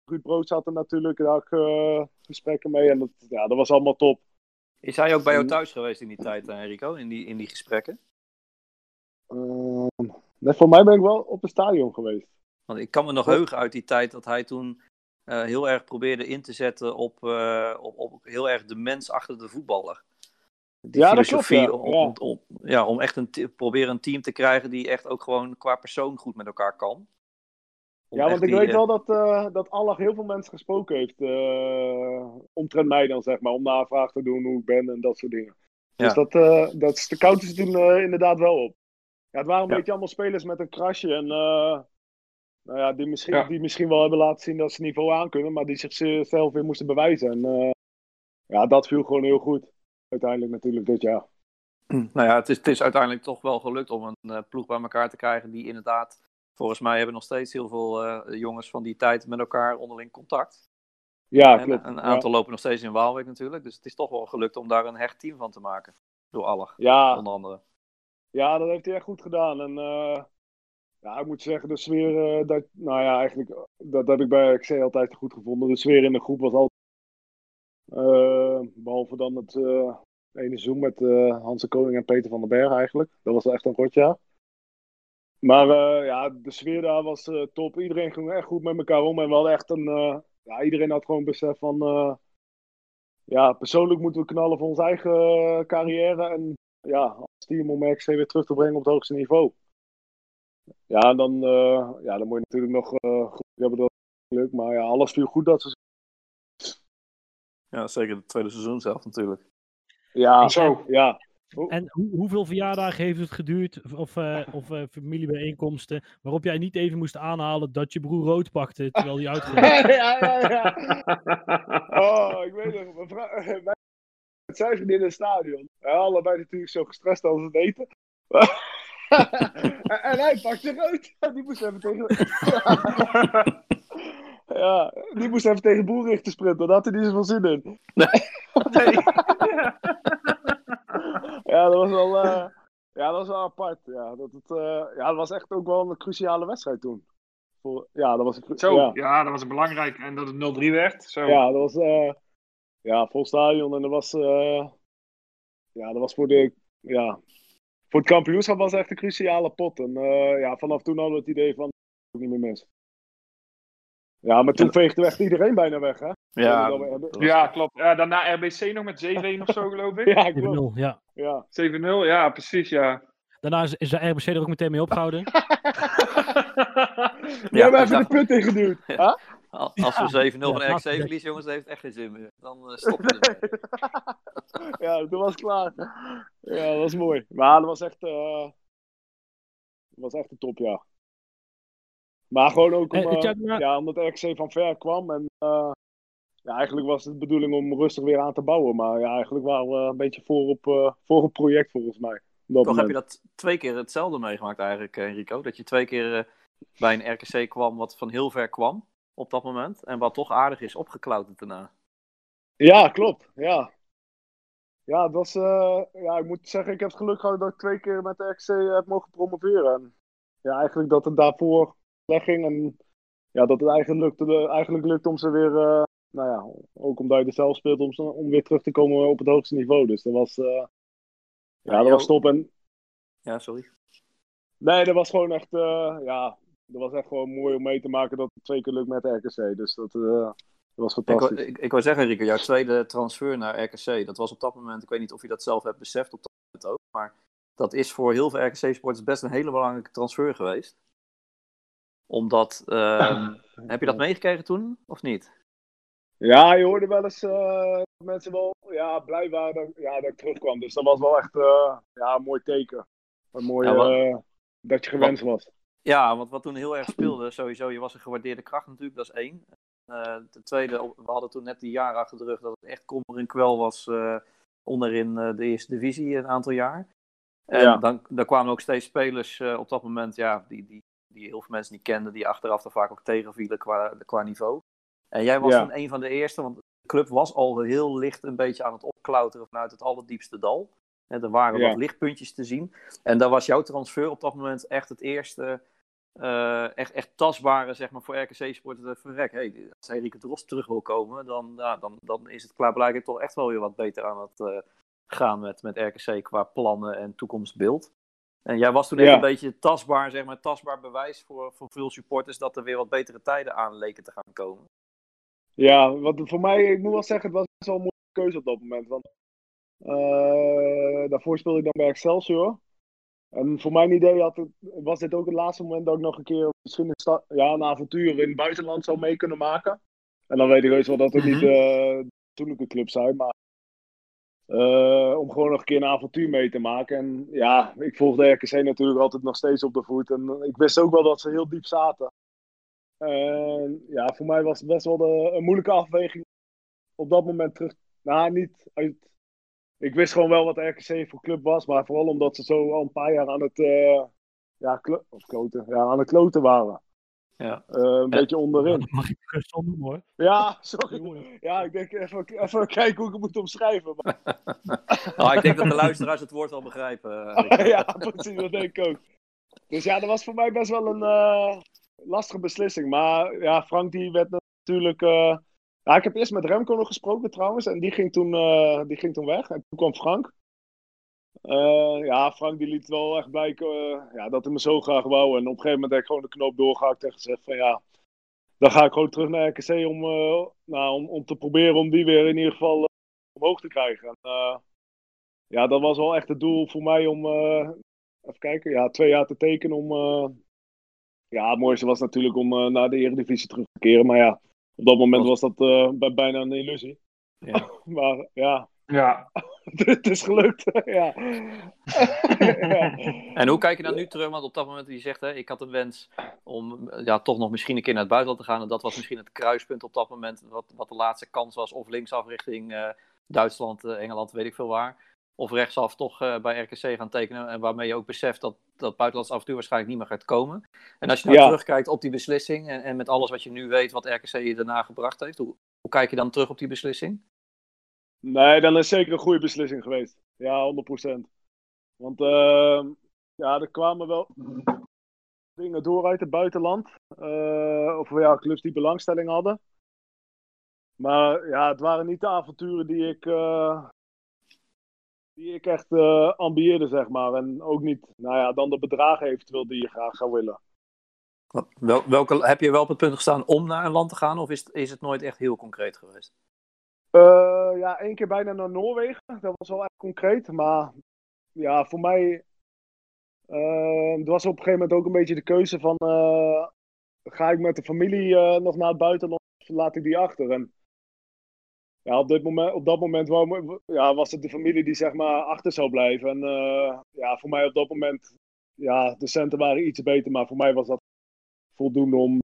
Ruud Brood zat er natuurlijk, daar had ik eh, gesprekken mee. En dat, ja, dat was allemaal top. Is hij ook bij jou thuis geweest in die tijd, eh, Enrico? In die, in die gesprekken? Ehm, nee, voor mij ben ik wel op het stadion geweest. Want ik kan me nog heugen uit die tijd dat hij toen eh, heel erg probeerde in te zetten op, op, op heel erg de mens achter de voetballer. Die Ja, dat klopt, filosofie ja. Om, om, om- ja, om echt een proberen een team te krijgen die echt ook gewoon qua persoon goed met elkaar kan. Ja, want ik die, weet eh, wel dat, eh dat Allah heel veel mensen gesproken heeft. eh omtrent mij dan, zeg maar. Om navraag te doen hoe ik ben en dat soort dingen. Dus dat, eh dat de counter ze toen eh, inderdaad wel op. ja, het waren een Ja. beetje allemaal spelers met een krasje. En nou ja, die, misschien, Ja. die misschien wel hebben laten zien dat ze niveau aankunnen, maar die zichzelf weer moesten bewijzen. En ja, dat viel gewoon heel goed. Uiteindelijk natuurlijk dit jaar. Nou ja, het is, het is uiteindelijk toch wel gelukt om een ploeg bij elkaar te krijgen die inderdaad, volgens mij hebben nog steeds heel veel eh, jongens van die tijd met elkaar onderling contact. Ja, En klopt. een aantal lopen nog steeds in Waalwijk natuurlijk, dus het is toch wel gelukt om daar een hecht team van te maken. Door Aller, Ja, onder andere. Ja, dat heeft hij echt goed gedaan. En eh, ja, ik moet zeggen, de sfeer, eh, dat, nou ja, eigenlijk, dat heb ik bij XC altijd goed gevonden. De sfeer in de groep was altijd, eh, behalve dan het ene seizoen met Hans de Koning en Peter van den Berg eigenlijk. Dat was echt een rotjaar. Maar eh, ja, de sfeer daar was eh, top. Iedereen ging echt goed met elkaar om. En we hadden echt een, eh, ja, iedereen had gewoon besef van, eh, ja, persoonlijk moeten we knallen voor onze eigen carrière. En ja, als team om RKC weer terug te brengen op het hoogste niveau. Ja, en dan, eh, ja, dan moet je natuurlijk nog eh goed hebben dat lukt. Maar ja, alles viel goed dat ze. Ja, zeker het tweede seizoen zelf natuurlijk. Ja, Zo. ja. En hoe, hoeveel verjaardagen heeft het geduurd, of, eh, of eh, familiebijeenkomsten, waarop jij niet even moest aanhalen dat je broer rood pakte terwijl hij uitging? ja, ja, ja. Oh, ik weet nog. Mijn met zijn vriendin in het stadion. Ja, allebei natuurlijk zo gestrest als het eten. en, en hij pakte rood. Die moest even tegen. ja, die moest even tegen Boerichter sprinten. Daar had hij niet zoveel zin in. Ja, dat was wel. eh, ja, dat was wel apart. Ja, dat, het, eh, ja, dat was echt ook wel een cruciale wedstrijd toen. Voor, ja, dat was Zo, ja. ja. dat was belangrijk. En dat het 0-3 werd. Zo. Ja, dat was eh, ja, vol stadion en dat was, ja, dat was voor, de, ja, voor het kampioenschap was het echt een cruciale pot. En ja, vanaf toen hadden we het idee van, ook niet meer mis. Ja, maar toen veegde echt iedereen bijna weg, hè? Ja, hebben- Ja, klopt. Ja, daarna RBC nog met 7-1 of zo, geloof ik. Ja, klopt. 7-0, ja. Ja. 7-0, ja, precies, ja. Daarna is, is de RBC er ook meteen mee opgehouden. Die Ja, hebben ik even de punt ingeduwd. Huh? Al- Als we 7-0 Ja, van ja, ja. verliezen, jongens, dat heeft echt geen zin meer. Dan eh, stoppen we ja, toen was het klaar. Ja, dat was mooi. Maar dat was echt, eh, dat was echt een topjaar. Maar gewoon ook om, Eh, het eh, ja, omdat RKC van ver kwam. En eh, ja, eigenlijk was het de bedoeling om rustig weer aan te bouwen. Maar ja, eigenlijk waren we een beetje voor op, eh, voor het project volgens mij. op dat Toch heb je dat twee keer hetzelfde meegemaakt eigenlijk, Enrico. Dat je twee keer eh, bij een RKC kwam wat van heel ver kwam op dat moment. En wat toch aardig is opgeklauterd daarna. Ja, klopt. Ja. Ja, het was, eh, ja, ik moet zeggen, ik heb het geluk gehad dat ik twee keer met de RKC heb mogen promoveren. En ja, eigenlijk dat het daarvoor En ja, dat het eigenlijk lukte, eigenlijk lukte om ze weer, eh, nou ja, ook omdat je er zelf speelt, om, ze- om weer terug te komen op het hoogste niveau. Dus dat was, eh, ja, dat was top. En Ja, sorry. nee, dat was gewoon echt, eh, ja, dat was echt gewoon mooi om mee te maken dat het twee keer lukt met RKC. Dus dat, eh, dat was fantastisch. ik, ik wou zeggen, Enrico, jouw tweede transfer naar RKC, dat was op dat moment, ik weet niet of je dat zelf hebt beseft op dat moment ook, maar dat is voor heel veel RKC-sporters best een hele belangrijke transfer geweest. Omdat, ehm, heb je dat meegekregen toen, of niet? Ja, je hoorde wel eens dat mensen wel ja, blij waren dat, ja, dat ik terugkwam. Dus dat was wel echt eh, ja, een mooi teken. Een mooi, Ja, wat- eh, dat je gewenst was. Ja, want wat toen heel erg speelde, sowieso, je was een gewaardeerde kracht natuurlijk, dat is één. Ten tweede, we hadden toen net die jaren achter de rug dat het echt kommer en kwel was onderin de eerste divisie een aantal jaar. En Ja. dan, dan kwamen ook steeds spelers op dat moment, ja, die, die, die heel veel mensen niet kenden, die achteraf er vaak ook tegenvielen qua, qua niveau. En jij was Ja. een van de eerste, want de club was al heel licht een beetje aan het opklauteren vanuit het allerdiepste dal. En er waren Ja. wat lichtpuntjes te zien. En daar was jouw transfer op dat moment echt het eerste eh, echt, echt tastbare, zeg maar, voor RKC-sporten. Verrek, hey, als Henrike Drost terug wil komen, dan, ja, dan, dan is het klaarblijkelijk toch echt wel weer wat beter aan het eh, gaan met, met RKC qua plannen en toekomstbeeld. En jij was toen Ja. een beetje tastbaar, zeg maar, tastbaar bewijs voor, voor veel supporters dat er weer wat betere tijden aan leken te gaan komen. Ja, wat voor mij, ik moet wel zeggen, het was best wel een moeilijke keuze op dat moment. Want eh, daarvoor speelde ik dan bij Excelsior. En voor mijn idee had het, was dit ook het laatste moment dat ik nog een keer misschien een, sta- ja, een avontuur in het buitenland zou mee kunnen maken. En dan weet ik heus wel dat het niet eh, de club zijn. Maar Eh, om gewoon nog een keer een avontuur mee te maken. En ja, ik volgde RKC natuurlijk altijd nog steeds op de voet. En ik wist ook wel dat ze heel diep zaten. En ja, voor mij was het best wel de, een moeilijke afweging op dat moment terug. Nou, niet uit. Ik wist gewoon wel wat RKC voor club was, maar vooral omdat ze zo al een paar jaar aan het, eh, ja, of kloten, ja, aan het kloten waren. Ja. Eh, een beetje onderin. Dat mag ik gerust wel noemen hoor. Ja, sorry. Ja, ik denk even, even kijken hoe ik het moet omschrijven. Maar, Nou, ik denk dat de luisteraars het woord wel begrijpen. eh, ja, precies, dat denk ik ook. Dus ja, dat was voor mij best wel een eh, lastige beslissing. Maar ja, Frank die werd natuurlijk... eh, ja, ik heb eerst met Remco nog gesproken trouwens. En die ging toen, eh, die ging toen weg. En toen kwam Frank. Eh, ja, Frank die liet wel echt blijken eh, ja, dat hij me zo graag wou. En op een gegeven moment heb ik gewoon de knoop doorgehakt en gezegd van ja... Dan ga ik gewoon terug naar RKC om, eh, nou, om, om te proberen om die weer in ieder geval omhoog te krijgen. En, ja, dat was wel echt het doel voor mij om, even kijken, ja, twee jaar te tekenen om... ja, het mooiste was natuurlijk om naar de Eredivisie terug te keren. Maar ja, op dat moment was dat bij- bijna een illusie. Ja. Maar ja, Ja, het is gelukt. ja. ja. En hoe kijk je dan nu terug? Want op dat moment, je zegt, hè, ik had een wens om ja, toch nog misschien een keer naar het buitenland te gaan. En dat was misschien het kruispunt op dat moment, wat, wat de laatste kans was. Of linksaf richting eh, Duitsland, eh, Engeland, weet ik veel waar. Of rechtsaf toch eh, bij RKC gaan tekenen. En waarmee je ook beseft dat dat buitenlands avontuur waarschijnlijk niet meer gaat komen. En als je nou Ja. terugkijkt op die beslissing en, en met alles wat je nu weet, wat RKC je daarna gebracht heeft. Hoe, hoe kijk je dan terug op die beslissing? Nee, dan is zeker een goede beslissing geweest. Ja, 100%. Want eh, ja, er kwamen wel dingen door uit het buitenland. Eh, of ja, clubs die belangstelling hadden. Maar ja, het waren niet de avonturen die ik, eh, die ik echt eh ambieerde, zeg maar. En ook niet, nou ja, dan de bedragen eventueel die je graag zou willen. Wel, welke, heb je wel op het punt gestaan om naar een land te gaan? Of is, is het nooit echt heel concreet geweest? Eh, ja, één keer bijna naar Noorwegen. Dat was wel echt concreet. Maar ja, voor mij eh, het was op een gegeven moment ook een beetje de keuze van... eh, ga ik met de familie nog naar het buitenland of laat ik die achter? En ja, op, dit moment, op dat moment wou, ja, was het de familie die zeg maar achter zou blijven. En ja, voor mij op dat moment... Ja, de centen waren iets beter, maar voor mij was dat voldoende om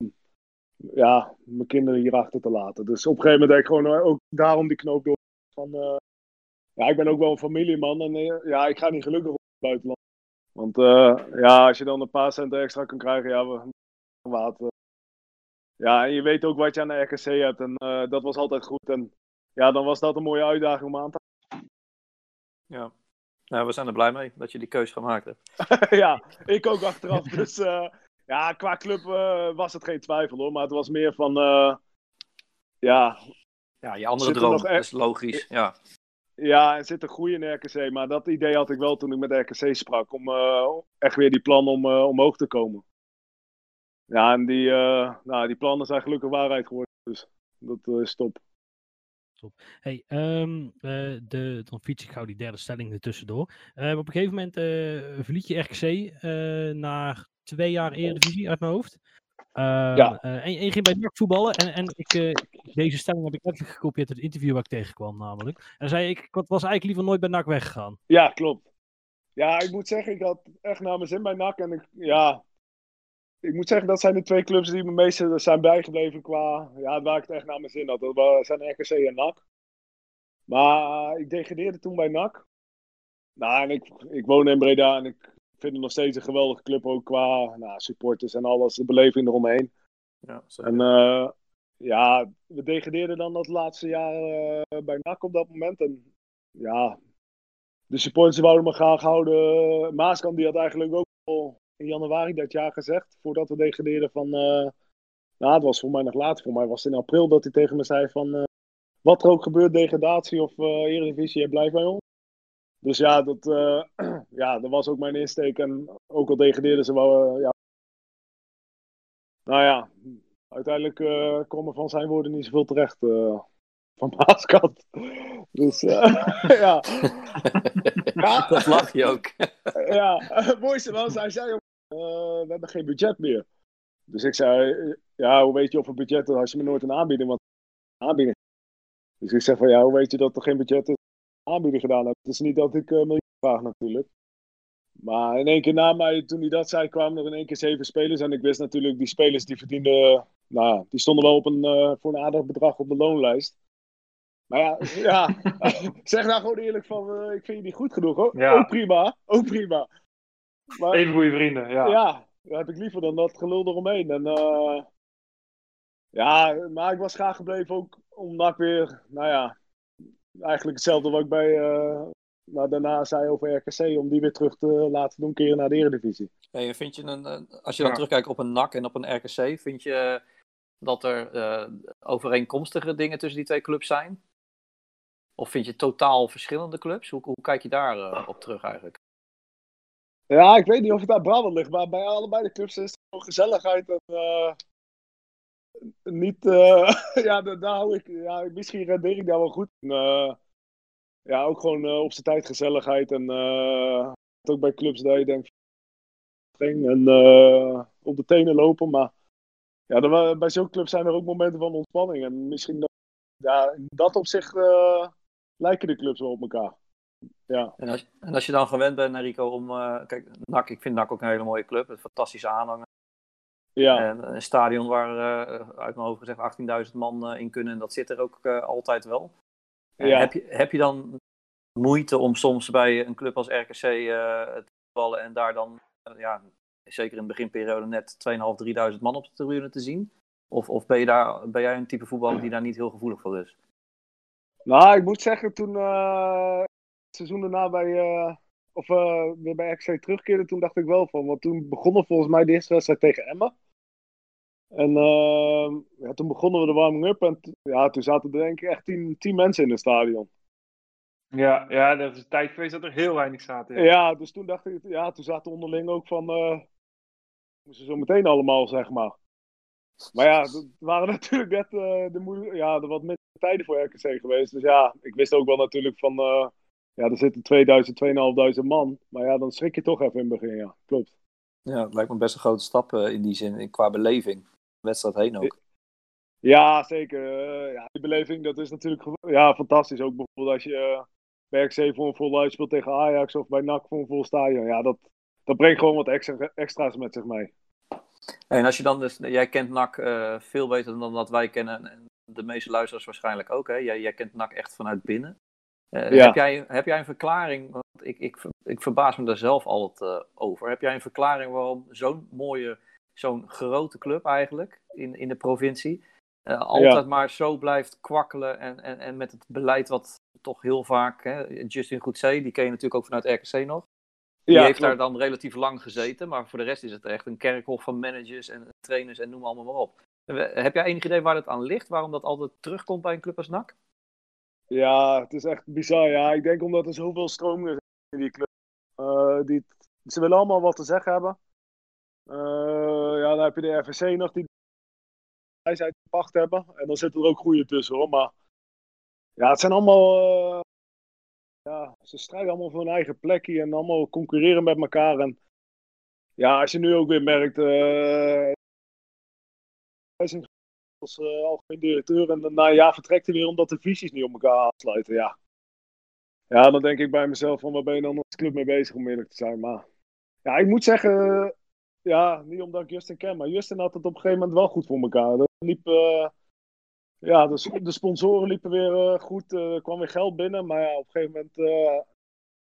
ja, mijn kinderen hier achter te laten. Dus op een gegeven moment heb ik gewoon eh, ook daarom die knoop door. Van, eh, ja, ik ben ook wel een familieman en eh, ja, ik ga niet gelukkig op het buitenland. Want ja, als je dan een paar centen extra kan krijgen, ja, we, wat. eh. ja, en je weet ook wat je aan de RKC hebt en dat was altijd goed. En ja, dan was dat een mooie uitdaging om aan te Ja. Nou, we zijn er blij mee dat je die keuze gemaakt hebt. ja, ik ook achteraf. Dus ja, qua club eh, was het geen twijfel hoor. Maar het was meer van, eh, ja, Ja, je andere er droom, nog dat er- is logisch. Ja. Ja, er zit een groei in RKC. Maar dat idee had ik wel toen ik met RKC sprak. Om eh, echt weer die plan om omhoog te komen. Ja, en die, eh, nou, die plannen zijn gelukkig waarheid geworden. Dus dat eh, is top. Hey, ehm, eh, de, dan fiets ik gauw die derde stelling er tussendoor. Eh, op een gegeven moment eh verliet je RKC eh na twee jaar Eredivisie uit mijn hoofd. Ehm, Ja. eh, en, en je ging bij NAC voetballen. En, en ik, eh, deze stelling heb ik letterlijk gekopieerd uit het interview waar ik tegenkwam namelijk. En dan zei ik, ik was eigenlijk liever nooit bij NAC weggegaan. Ja, klopt. Ja, ik moet zeggen, ik had echt naar mijn zin bij NAC. En ik, ja, ik moet zeggen, dat zijn de twee clubs die me meest zijn bijgebleven qua... Ja, waar ik het echt naar mijn zin had. Dat zijn RKC en NAC. Maar ik degradeerde toen bij NAC. Nou, en ik, ik woon in Breda en ik vind het nog steeds een geweldige club. Ook qua nou, supporters en alles, de beleving eromheen. Ja. En eh, ja, we degradeerden dan dat laatste jaar eh, bij NAC op dat moment. En ja, de supporters wouden me graag houden. Maaskant die had eigenlijk ook al in januari dat jaar gezegd, voordat we degradeerden van... eh, nou, het was voor mij nog later. Voor mij was het in april dat hij tegen me zei van... wat er ook gebeurt, degradatie of Eredivisie, je blijft bij ons. Dus ja, dat, eh, ja, dat was ook mijn insteek. En ook al degradeerden ze wel... eh, ja. Nou ja, uiteindelijk kwam er van zijn woorden niet zoveel terecht van Maaskant. Dus ja. ja, Dat lach je ook. ja, het mooiste was, hij zei we hebben geen budget meer. Dus ik zei, ja, hoe weet je of een budget is als je me nooit een aanbieding, want aanbieding. Dus ik zeg van, ja, hoe weet je dat er geen budget is? Aanbieding gedaan heb. Het is niet dat ik uh, miljoen vraag natuurlijk. Maar in één keer na mij, toen hij dat zei, kwamen er in één keer zeven spelers. En ik wist natuurlijk, die spelers die verdienden, nou ja, die stonden wel op een, uh, voor een aardig bedrag op de loonlijst. Maar ja, ja zeg nou gewoon eerlijk van, uh, ik vind je niet goed genoeg hoor. Ja. Ook prima, ook prima. Maar, Even goede vrienden, ja. ja, dat heb ik liever dan dat gelul eromheen. En, ja, maar ik was graag gebleven ook omdat ik weer, nou ja, eigenlijk hetzelfde wat ik bij, uh, nou, daarna zei over RKC, om die weer terug te laten doen keren naar de Eredivisie. Hey, vind je een, als je dan ja. terugkijkt op een NAC en op een RKC, vind je dat er uh, overeenkomstige dingen tussen die twee clubs zijn? Of vind je totaal verschillende clubs? Hoe, hoe kijk je daar uh, op terug eigenlijk? Ja, ik weet niet of het aan Brabant ligt, maar bij allebei de clubs is er gewoon gezelligheid en uh, niet, uh, ja, daar, hou ik, ja, misschien rendeer ik daar wel goed. En, uh, ja, ook gewoon op zijn tijd gezelligheid en ook bij clubs dat je denkt, en op de tenen lopen, maar ja, er, bij zo'n club zijn er ook momenten van ontspanning en misschien dat, ja, in dat opzicht lijken de clubs wel op elkaar. Ja. En, als, en als je dan gewend bent, Rico, om. Kijk, NAC, ik vind NAC ook een hele mooie club. Een fantastische aanhanger. Ja. En een stadion waar uh, uit mijn hoofd gezegd 18.000 man uh, in kunnen. En dat zit er ook altijd wel. Ja. Heb, je, heb je dan moeite om soms bij een club als RKC te vallen en daar dan, ja, zeker in de beginperiode, net 2.500, 3.000 man op de tribune te zien? Of, of ben, je daar, ben jij een type voetballer die daar niet heel gevoelig voor is? Nou, ik moet zeggen, toen uh, het seizoen daarna bij, uh, of, uh, weer bij RKC terugkeerde, toen dacht ik wel van. Want toen begonnen volgens mij de eerste wedstrijd tegen Emma. En ja, toen begonnen we de warming-up en ja, toen zaten er denk ik echt tien, tien mensen in het stadion. Ja, ja, dat is een tijd geweest dat er heel weinig zaten. Ja, ja dus toen dacht ik, ja, toen zaten onderling ook van, moesten zo meteen allemaal, zeg maar. Maar ja, het waren natuurlijk net uh, de moeilijke, ja, de wat minder tijden voor RKC geweest. Dus ja, ik wist ook wel natuurlijk van, uh, ja, er zitten 2000, 2500 man. Maar ja, dan schrik je toch even in het begin, ja, klopt. Ja, het lijkt me best een grote stap uh, in die zin, qua beleving. Wedstrijd heen ook. Ja, zeker. ja, die beleving, dat is natuurlijk ja, fantastisch. Ook bijvoorbeeld als je bij RKC voor een vol uitspeelt tegen Ajax of bij NAC voor een vol stadion. Ja, dat, dat brengt gewoon wat extra, extra's met zich mee. En als je dan dus, jij kent NAC uh, veel beter dan dat wij kennen, en de meeste luisteraars waarschijnlijk ook, hè? Jij, jij kent NAC echt vanuit binnen. Uh, ja. heb, jij, heb jij een verklaring, want ik, ik, ik verbaas me daar zelf altijd uh, over, heb jij een verklaring waarom zo'n mooie, zo'n grote club eigenlijk in, in de provincie, altijd ja. maar zo blijft kwakkelen en, en, en met het beleid wat toch heel vaak, hè? Justin Goedzee, die ken je natuurlijk ook vanuit RKC nog, die ja, heeft klopt. daar dan relatief lang gezeten, maar voor de rest is het echt een kerkhof van managers en trainers en noem allemaal maar op. Heb jij enig idee waar het aan ligt? Waarom dat altijd terugkomt bij een club als NAC? Ja, het is echt bizar. Ja, ik denk omdat er zoveel stromingen zijn in die club. Uh, die, ze willen allemaal wat te zeggen hebben. Uh, ja, dan heb je de RVC nog die wijsheid pacht hebben. En dan zitten er ook goede tussen hoor. Maar ja, het zijn allemaal... Uh, ja, ze strijden allemaal voor hun eigen plekje en allemaal concurreren met elkaar. En ja, als je nu ook weer merkt, uh, als uh, algemeen directeur en na een vertrekt hij weer omdat de visies niet op elkaar aansluiten. Ja. ja, dan denk ik bij mezelf van waar ben je dan als club mee bezig om eerlijk te zijn. Maar ja, ik moet zeggen, ja, niet omdat ik Justin ken, maar Justin had het op een gegeven moment wel goed voor elkaar. Dat liep... Uh, ja, de, de, sponsoren liepen weer uh, goed. Er uh, kwam weer geld binnen. Maar ja, op een gegeven moment. Uh,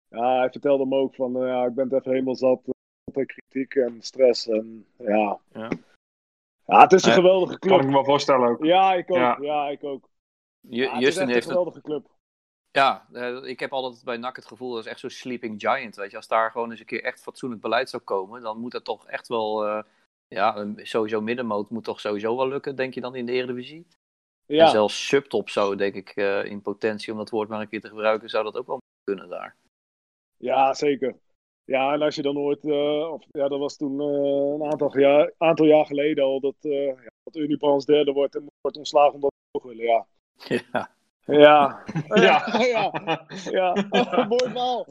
ja, hij vertelde me ook van. ja, ik ben het even helemaal zat. Met kritiek en stress. En ja. Ja, ja het is een geweldige club. Kan ik me wel voorstellen ook. Ja, ik ook. Ja, ja ik ook. J ja, het Justin is echt heeft een geweldige club. Ja, ik heb altijd bij NAC het gevoel dat is echt zo'n sleeping giant. Weet je, als daar gewoon eens een keer echt fatsoenlijk beleid zou komen, dan moet dat toch echt wel. ja, sowieso middenmoot moet toch sowieso wel lukken, denk je dan in de Eredivisie? Ja. En zelfs subtop zou, denk ik, uh, in potentie, om dat woord maar een keer te gebruiken, zou dat ook wel kunnen daar. Ja, zeker. Ja, en als je dan uh, of, ja, dat was toen uh, een aantal jaar, aantal jaar geleden al, dat, ja, dat Unibrands derde wordt en wordt ontslagen omdat we willen, ja. Ja. Ja. Ja. ja. ja. ja. Mooi verhaal.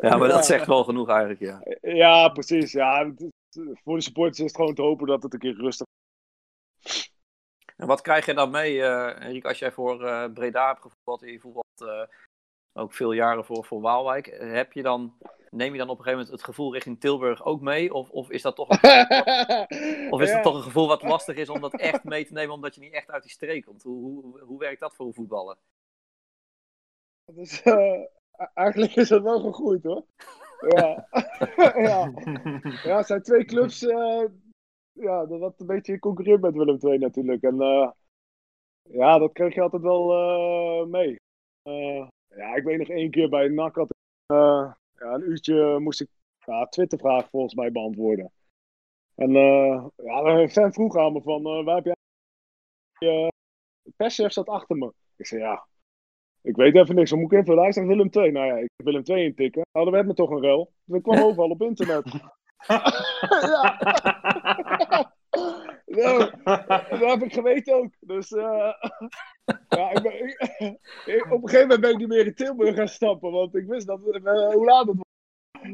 ja, maar dat zegt wel genoeg eigenlijk, ja. Ja, precies. Ja, voor de supporters is het gewoon te hopen dat het een keer rustig En wat krijg je dan mee, eh Enrique, als jij voor eh, Breda hebt gevoetbald en je voetbalt eh, ook veel jaren voor, voor Waalwijk. Eh, Heb je dan, neem je dan op een gegeven moment het gevoel richting Tilburg ook mee? Of, of is dat toch een, of is Ja. het toch een gevoel wat lastig is om dat echt mee te nemen, omdat je niet echt uit die streek komt? Hoe, hoe, hoe werkt dat voor een voetballer? Dus, eigenlijk is het wel gegroeid hoor. Ja. ja. ja, het zijn twee clubs. eh ja, dat wat een beetje concurreert met Willem II natuurlijk. En ja, dat kreeg je altijd wel mee. Ja, ik weet nog één keer bij NAC had ik, eh, ja, een uurtje moest ik ja, Twittervraag volgens mij beantwoorden. En eh, ja, een fan vroeg aan me van, eh, waar heb jij... Uh, perschef zat achter me. Ik zei, ja, ik weet even niks. Wat moet ik invullen? Hij zegt Willem 2. Nou ja, ik Willem 2 intikken. Nou, dan werd me toch een rel. Dus ik kwam overal op internet. ja. Nou, dat heb ik geweten ook. Dus eh, ja, ik ben, ik- ik- op een gegeven moment ben ik niet meer in Tilburg gaan stappen. Want ik wist dat, eh, hoe laat het was.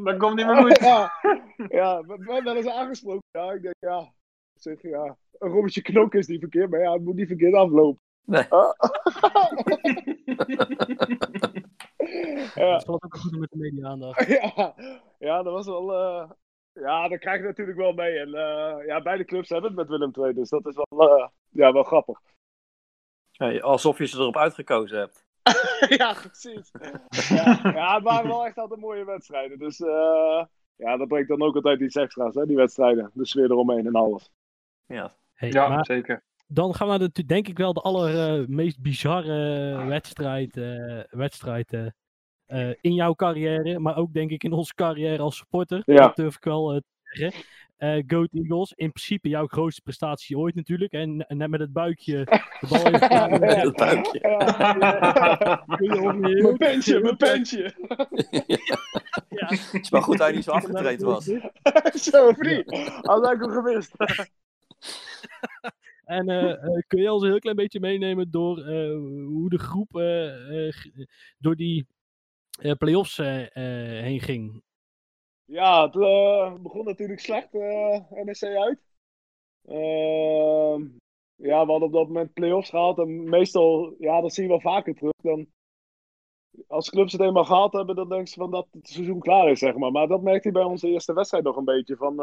Dat komt niet meer goed. ja, ja, ik ben wel eens aangesproken. Ja, ik denk, ja, ik zeg, ja, een Robbertje Knok is niet verkeerd. Maar ja, het moet niet verkeerd aflopen. Nee. Ah. ja. Dat valt ook goed met de media-aandacht. ja, ja, dat was wel. Ja, dat krijg je natuurlijk wel mee. En eh, ja, beide clubs hebben het met Willem II, dus dat is wel, eh, ja, wel grappig. Hey, alsof je ze erop uitgekozen hebt. ja, precies. ja, ja, het waren wel echt altijd mooie wedstrijden. Dus eh, ja, dat brengt dan ook altijd iets extra's, hè, die wedstrijden. De sfeer eromheen en alles. Ja. Hey, Ja, maar zeker. dan gaan we naar de, denk ik wel de allermeest bizarre wedstrijd, eh, wedstrijd eh, in jouw carrière. Maar ook denk ik in onze carrière als supporter. Ja. Dat durf ik wel eh, te zeggen. Eh Goat Eagles, in principe jouw grootste prestatie ooit natuurlijk. En net met het buikje de bal heeft Ja. Dat buikje. Ja. kun je ook niet heel- Mijn pensje, mijn pensje. Ja. Het is wel goed dat hij niet zo afgetraind was. Zo, vriend. Had ik hem gemist. En kun je ons een heel klein beetje meenemen door eh, hoe de groep door die eh play-offs eh, eh, heen ging? Ja, het begon natuurlijk slecht, NEC uit. Ehm, ja, we hadden op dat moment play-offs gehad. En meestal, ja, dat zie je wel vaker terug. Dan, als clubs het eenmaal gehad hebben, dan denken ze van dat het seizoen klaar is, zeg maar. Maar dat merkte hij bij onze eerste wedstrijd nog een beetje. Van,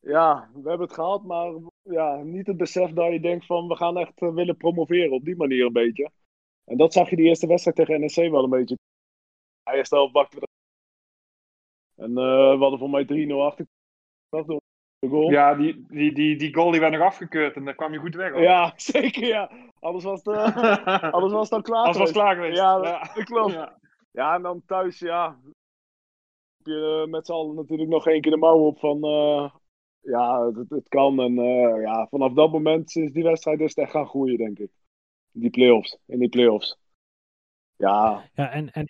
ja, we hebben het gehad, maar ja, niet het besef dat je denkt van we gaan echt willen promoveren op die manier een beetje. En dat zag je die eerste wedstrijd tegen NEC wel een beetje. Hij eerst al bakte we en eh, we hadden voor mij 3-0 achter. door de goal. Ja, die, die, die, die goal die werd nog afgekeurd en daar kwam je goed weg. hoor. Ja, zeker ja. Anders was het, eh, anders was het al klaar was het geweest. klaar geweest. Ja, ja. dat klopt. Ja. Ja, en dan thuis, ja. Heb je met z'n allen natuurlijk nog één keer de mouw op van. eh, ja, het, het kan. En eh, ja, vanaf dat moment, sinds die wedstrijd, is het echt gaan groeien, denk ik. Die play-offs. In die play-offs. Ja, Ja, en, en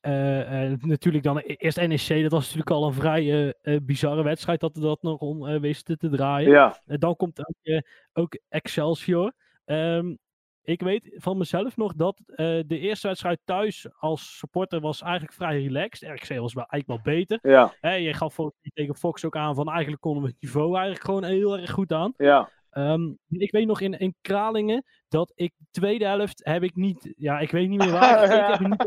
eh, eh, natuurlijk dan e- eerst NEC, dat was natuurlijk al een vrij eh, bizarre wedstrijd dat we dat nog om wisten te draaien. ja. En dan komt ook, ook Excelsior. Ehm, ik weet van mezelf nog dat de eerste wedstrijd thuis als supporter was eigenlijk vrij relaxed. RKC was wel, eigenlijk wel beter. Ja, Hè, je gaf tegen Fox ook aan van eigenlijk konden we het niveau eigenlijk gewoon heel erg goed aan. ja. Ehm, ik weet nog in, in Kralingen dat ik de tweede helft heb ik niet, ja ik weet niet meer waar, ik heb niet.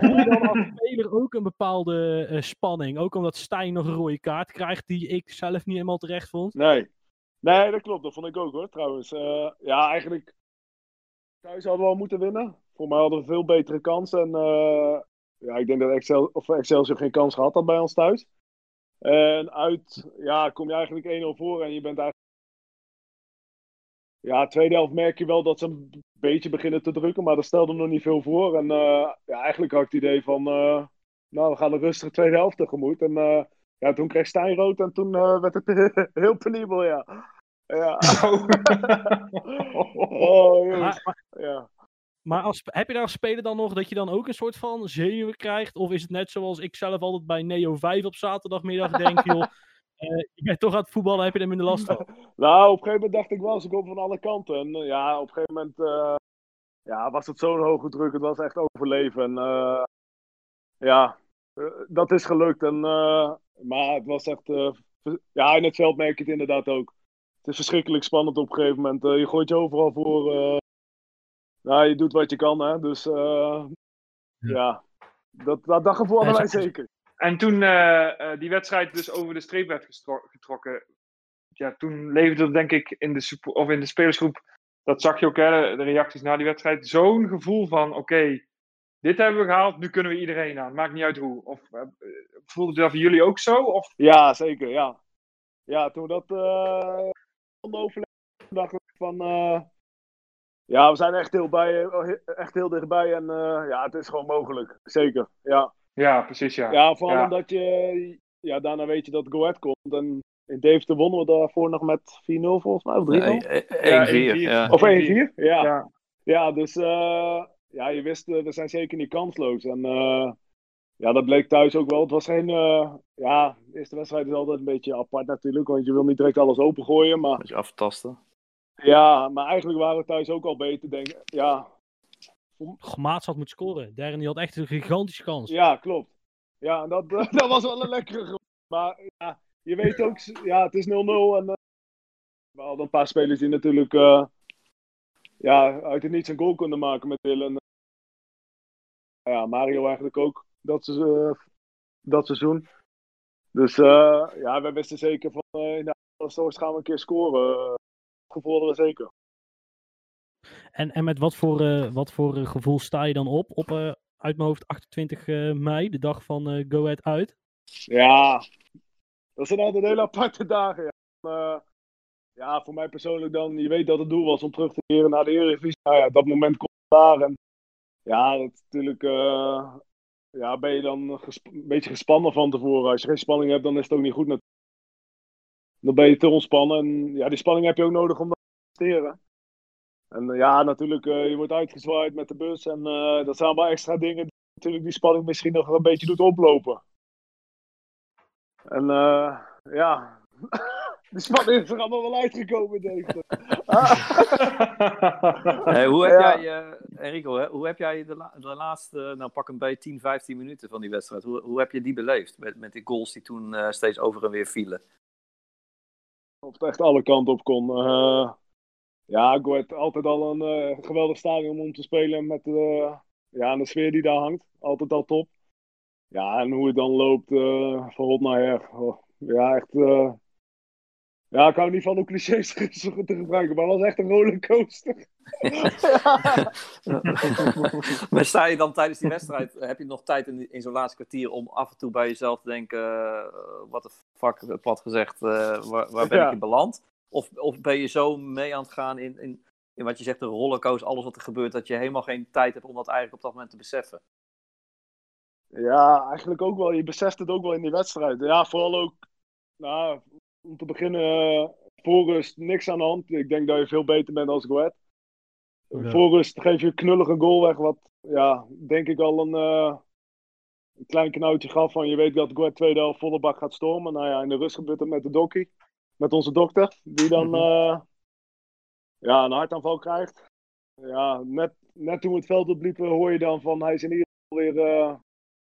Voel je dan als speler ook een bepaalde eh, spanning? Ook omdat Stijn nog een rode kaart krijgt die ik zelf niet helemaal terecht vond. Nee. Nee, dat klopt. Dat vond ik ook hoor, trouwens. Eh, ja, eigenlijk. Thuis hadden we al moeten winnen. Voor mij hadden we veel betere kansen. En eh, ja, ik denk dat Excel, of Excelsior geen kans gehad had bij ons thuis. En uit, ja, kom je eigenlijk 1-0 voor en je bent eigenlijk. Ja, tweede helft merk je wel dat ze een beetje beginnen te drukken, maar er stelde nog niet veel voor. En eh, ja, eigenlijk had ik het idee van, eh, nou, we gaan een rustige tweede helft tegemoet. En eh, ja, toen kreeg Stijn rood en toen eh, werd het heel penibel, ja. Ja. oh, jongens. Maar, maar, Ja. maar als, heb je daar als speler dan nog dat je dan ook een soort van zenuwen krijgt? Of is het net zoals ik zelf altijd bij Neo 5 op zaterdagmiddag denk, joh, je bent toch aan het voetballen, heb je er minder last van? Nou, op een gegeven moment dacht ik wel, ze komen van alle kanten. En eh, ja, op een gegeven moment eh, ja, was het zo'n hoge druk. Het was echt overleven. En eh, ja, eh, dat is gelukt. En, eh, maar het was echt... eh, ja, in het veld merk je het inderdaad ook. Het is verschrikkelijk spannend op een gegeven moment. Eh, je gooit je overal voor. eh, nou, je doet wat je kan, hè. Dus eh, ja, dat, dat, dat gevoel hadden Ja, wij zeker. En toen eh, eh, die wedstrijd dus over de streep werd getrokken, ja, toen leefde er denk ik in de, suppo- of in de spelersgroep, dat zag je ook, hè, de, reacties na die wedstrijd, zo'n gevoel van, oké, dit hebben we gehaald, nu kunnen we iedereen aan. Maakt niet uit hoe. Of eh, voelde dat voor jullie ook zo? Of, Ja, zeker, ja. Ja, toen dat overlegd, dachten we van... ja, we zijn echt heel, bij, echt heel dichtbij en ja, het is gewoon mogelijk. Zeker, ja. Ja, precies, ja. Ja, vooral Ja. omdat je... Ja, daarna weet je dat Go Ahead komt. En in Deventer wonnen we daarvoor nog met 4-0 volgens mij, of 3-0? Nee, Ja, 1-4. 1-4. Ja. Of 1-4? Ja. Ja. Ja, dus eh, ja, je wist, eh, we zijn zeker niet kansloos. En eh, ja, dat bleek thuis ook wel. Het was geen, eh, ja, de eerste wedstrijd is altijd een beetje apart natuurlijk, want je wil niet direct alles opengooien. Maar Beetje aftasten. ja, maar eigenlijk waren we thuis ook al beter, denk ik. Ja, Goh, Maats had moeten scoren. Darren die had echt een gigantische kans. ja klopt. Ja, dat, dat was wel een lekkere groep. Maar ja, je weet ook, ja, het is 0-0 en eh, we hadden een paar spelers die natuurlijk eh, ja, uit het niets een goal konden maken met Dylan. Ja, Mario eigenlijk ook dat, se- eh, dat seizoen. Dus ja, we wisten zeker van in de Source gaan we een keer scoren. Uh, gevoel hadden we zeker. En, en met wat voor, eh, wat voor eh, gevoel sta je dan op? Op eh, uit mijn hoofd 28 eh, mei, de dag van Go Ahead uit. Ja, dat zijn altijd hele aparte dagen. Ja. Ja, voor mij persoonlijk dan, je weet dat het doel was om terug te keren naar de Eredivisie. Nou ja, dat moment komt daar. En ja, dat natuurlijk, ja, ben je dan een beetje gespannen van tevoren. Als je geen spanning hebt, dan is het ook niet goed. Dan ben je te ontspannen. En ja, die spanning heb je ook nodig om te presteren. En eh, ja, natuurlijk, eh, je wordt uitgezwaaid met de bus. En eh, dat zijn allemaal extra dingen die natuurlijk die spanning misschien nog een beetje doet oplopen. En ja, die spanning is er allemaal wel uitgekomen, denk ik. Hey, hoe heb Ja. jij, eh, Enrico, hè, hoe heb jij de, la- de laatste, nou pak een beetje 10, 15 minuten van die wedstrijd, hoe, hoe heb je die beleefd? Met, met die goals die toen steeds over en weer vielen. Of het echt alle kanten op kon. Ja, Go Ahead altijd al een eh, geweldig stadion om te spelen met ja, de sfeer die daar hangt. Altijd al top. Ja, en hoe het dan loopt eh, van hot naar her. Oh, ja, echt. eh, ja, ik hou niet van om clichés te gebruiken, maar het was echt een rollercoaster. maar sta je dan tijdens die wedstrijd, heb je nog tijd in, in zo'n laatste kwartier om af en toe bij jezelf te denken, wat de fuck, plat gezegd, waar, waar ben Ja. ik in beland? Of, of ben je zo mee aan het gaan in, in, in wat je zegt, de rollercoaster, alles wat er gebeurt, dat je helemaal geen tijd hebt om dat eigenlijk op dat moment te beseffen? Ja, eigenlijk ook wel. Je beseft het ook wel in die wedstrijd. Ja, vooral ook, nou, om te beginnen, eh, voor rust niks aan de hand. Ik denk dat je veel beter bent als Go Ahead. Ja. Voor rust geef je een knullige goal weg, wat, ja, denk ik al een, eh, een klein knoutje gaf van je weet dat Go Ahead tweede helft volle bak gaat stormen. Nou ja, in de rust gebeurt het met de dokkie, met onze dokter, die dan, Mhm. eh, ja, een hartaanval krijgt. Ja, net, net toen we het veld opliepen hoor je dan van hij is in ieder geval weer eh,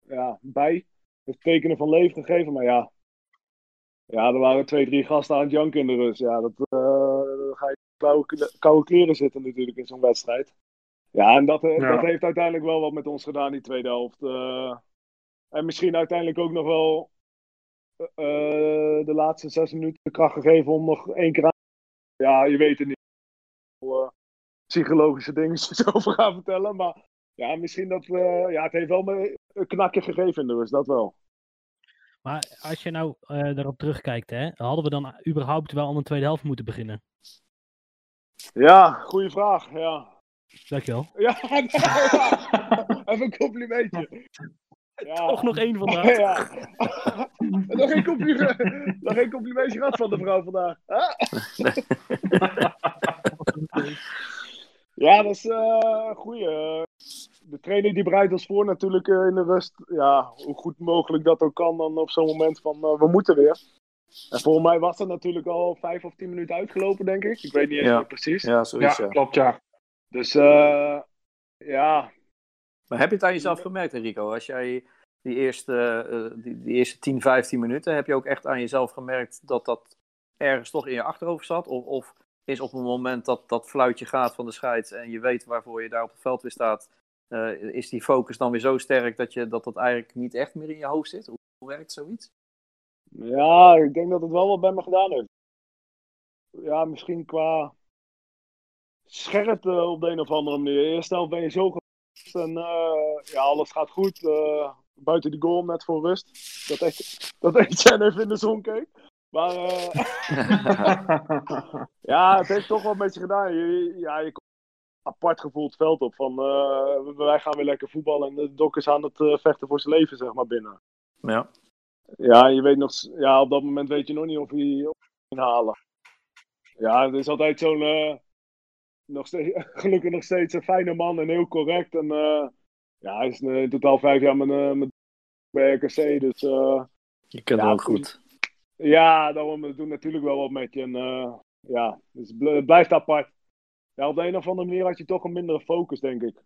ja, bij. Het tekenen van leven gegeven. Maar ja, ja, er waren twee, drie gasten aan het janken in de rust. Ja, dat eh, dan ga je koude, koude kleren zitten natuurlijk in zo'n wedstrijd. Ja, en dat, Ja. dat heeft uiteindelijk wel wat met ons gedaan, die tweede helft. En misschien uiteindelijk ook nog wel de laatste zes minuten de kracht gegeven om nog één keer aan. Ja, je weet het niet. Eh, psychologische dingen over gaan vertellen. Maar ja, misschien dat we. Ja, het heeft wel me een knakje gegeven in de rust, dat wel. Maar als je nou eh, daarop terugkijkt, hè, hadden we dan überhaupt wel aan de tweede helft moeten beginnen? Ja, goede vraag. Ja, Dankjewel. ja, ja. even een complimentje. Ja. Toch nog één vandaag. Ja. nog, geen compliment, nog geen complimentje gehad van de vrouw vandaag. Huh? ja, dat is eh, een goeie. De trainer die bereidt ons voor natuurlijk eh, in de rust. Ja, hoe goed mogelijk dat ook kan dan op zo'n moment van eh, we moeten weer. En volgens mij was dat natuurlijk al vijf of tien minuten uitgelopen, denk ik. Ik weet niet eens Ja. meer precies. Ja, zoiets. ja, ja. klopt, ja. Dus eh, ja, Maar heb je het aan jezelf gemerkt, Enrico? Als jij die eerste, eh, die, die eerste 10, 15 minuten, heb je ook echt aan jezelf gemerkt dat dat ergens toch in je achterhoofd zat? Of, of is op het moment dat dat fluitje gaat van de scheids en je weet waarvoor je daar op het veld weer staat, eh, is die focus dan weer zo sterk dat, je, dat dat eigenlijk niet echt meer in je hoofd zit? Hoe, hoe werkt zoiets? Ja, ik denk dat het wel wat bij me gedaan heeft. Ja, misschien qua scherpte op de een of andere manier. Eerst helft ben je zo en eh, ja, alles gaat goed. eh, buiten die goal net voor rust. Dat echt, dat Etienne even in de zon keek. Maar eh, ja, het heeft toch wel een beetje gedaan. Je, ja, je komt apart gevoel het veld op van wij gaan weer lekker voetballen en de dok is aan het vechten voor zijn leven, zeg maar, binnen. Ja. Ja, je weet nog, ja, op dat moment weet je nog niet of je of je het halen. Ja, het is altijd zo'n, nog steeds, gelukkig nog steeds een fijne man en heel correct. En eh, ja, hij is eh, in totaal vijf jaar met, eh, met bij RKC, dus Je kent Ja, hem ook goed. ja, daarom het doet natuurlijk wel wat met je. En ja, dus het bl- het blijft apart. Ja, op de een of andere manier had je toch een mindere focus, denk ik.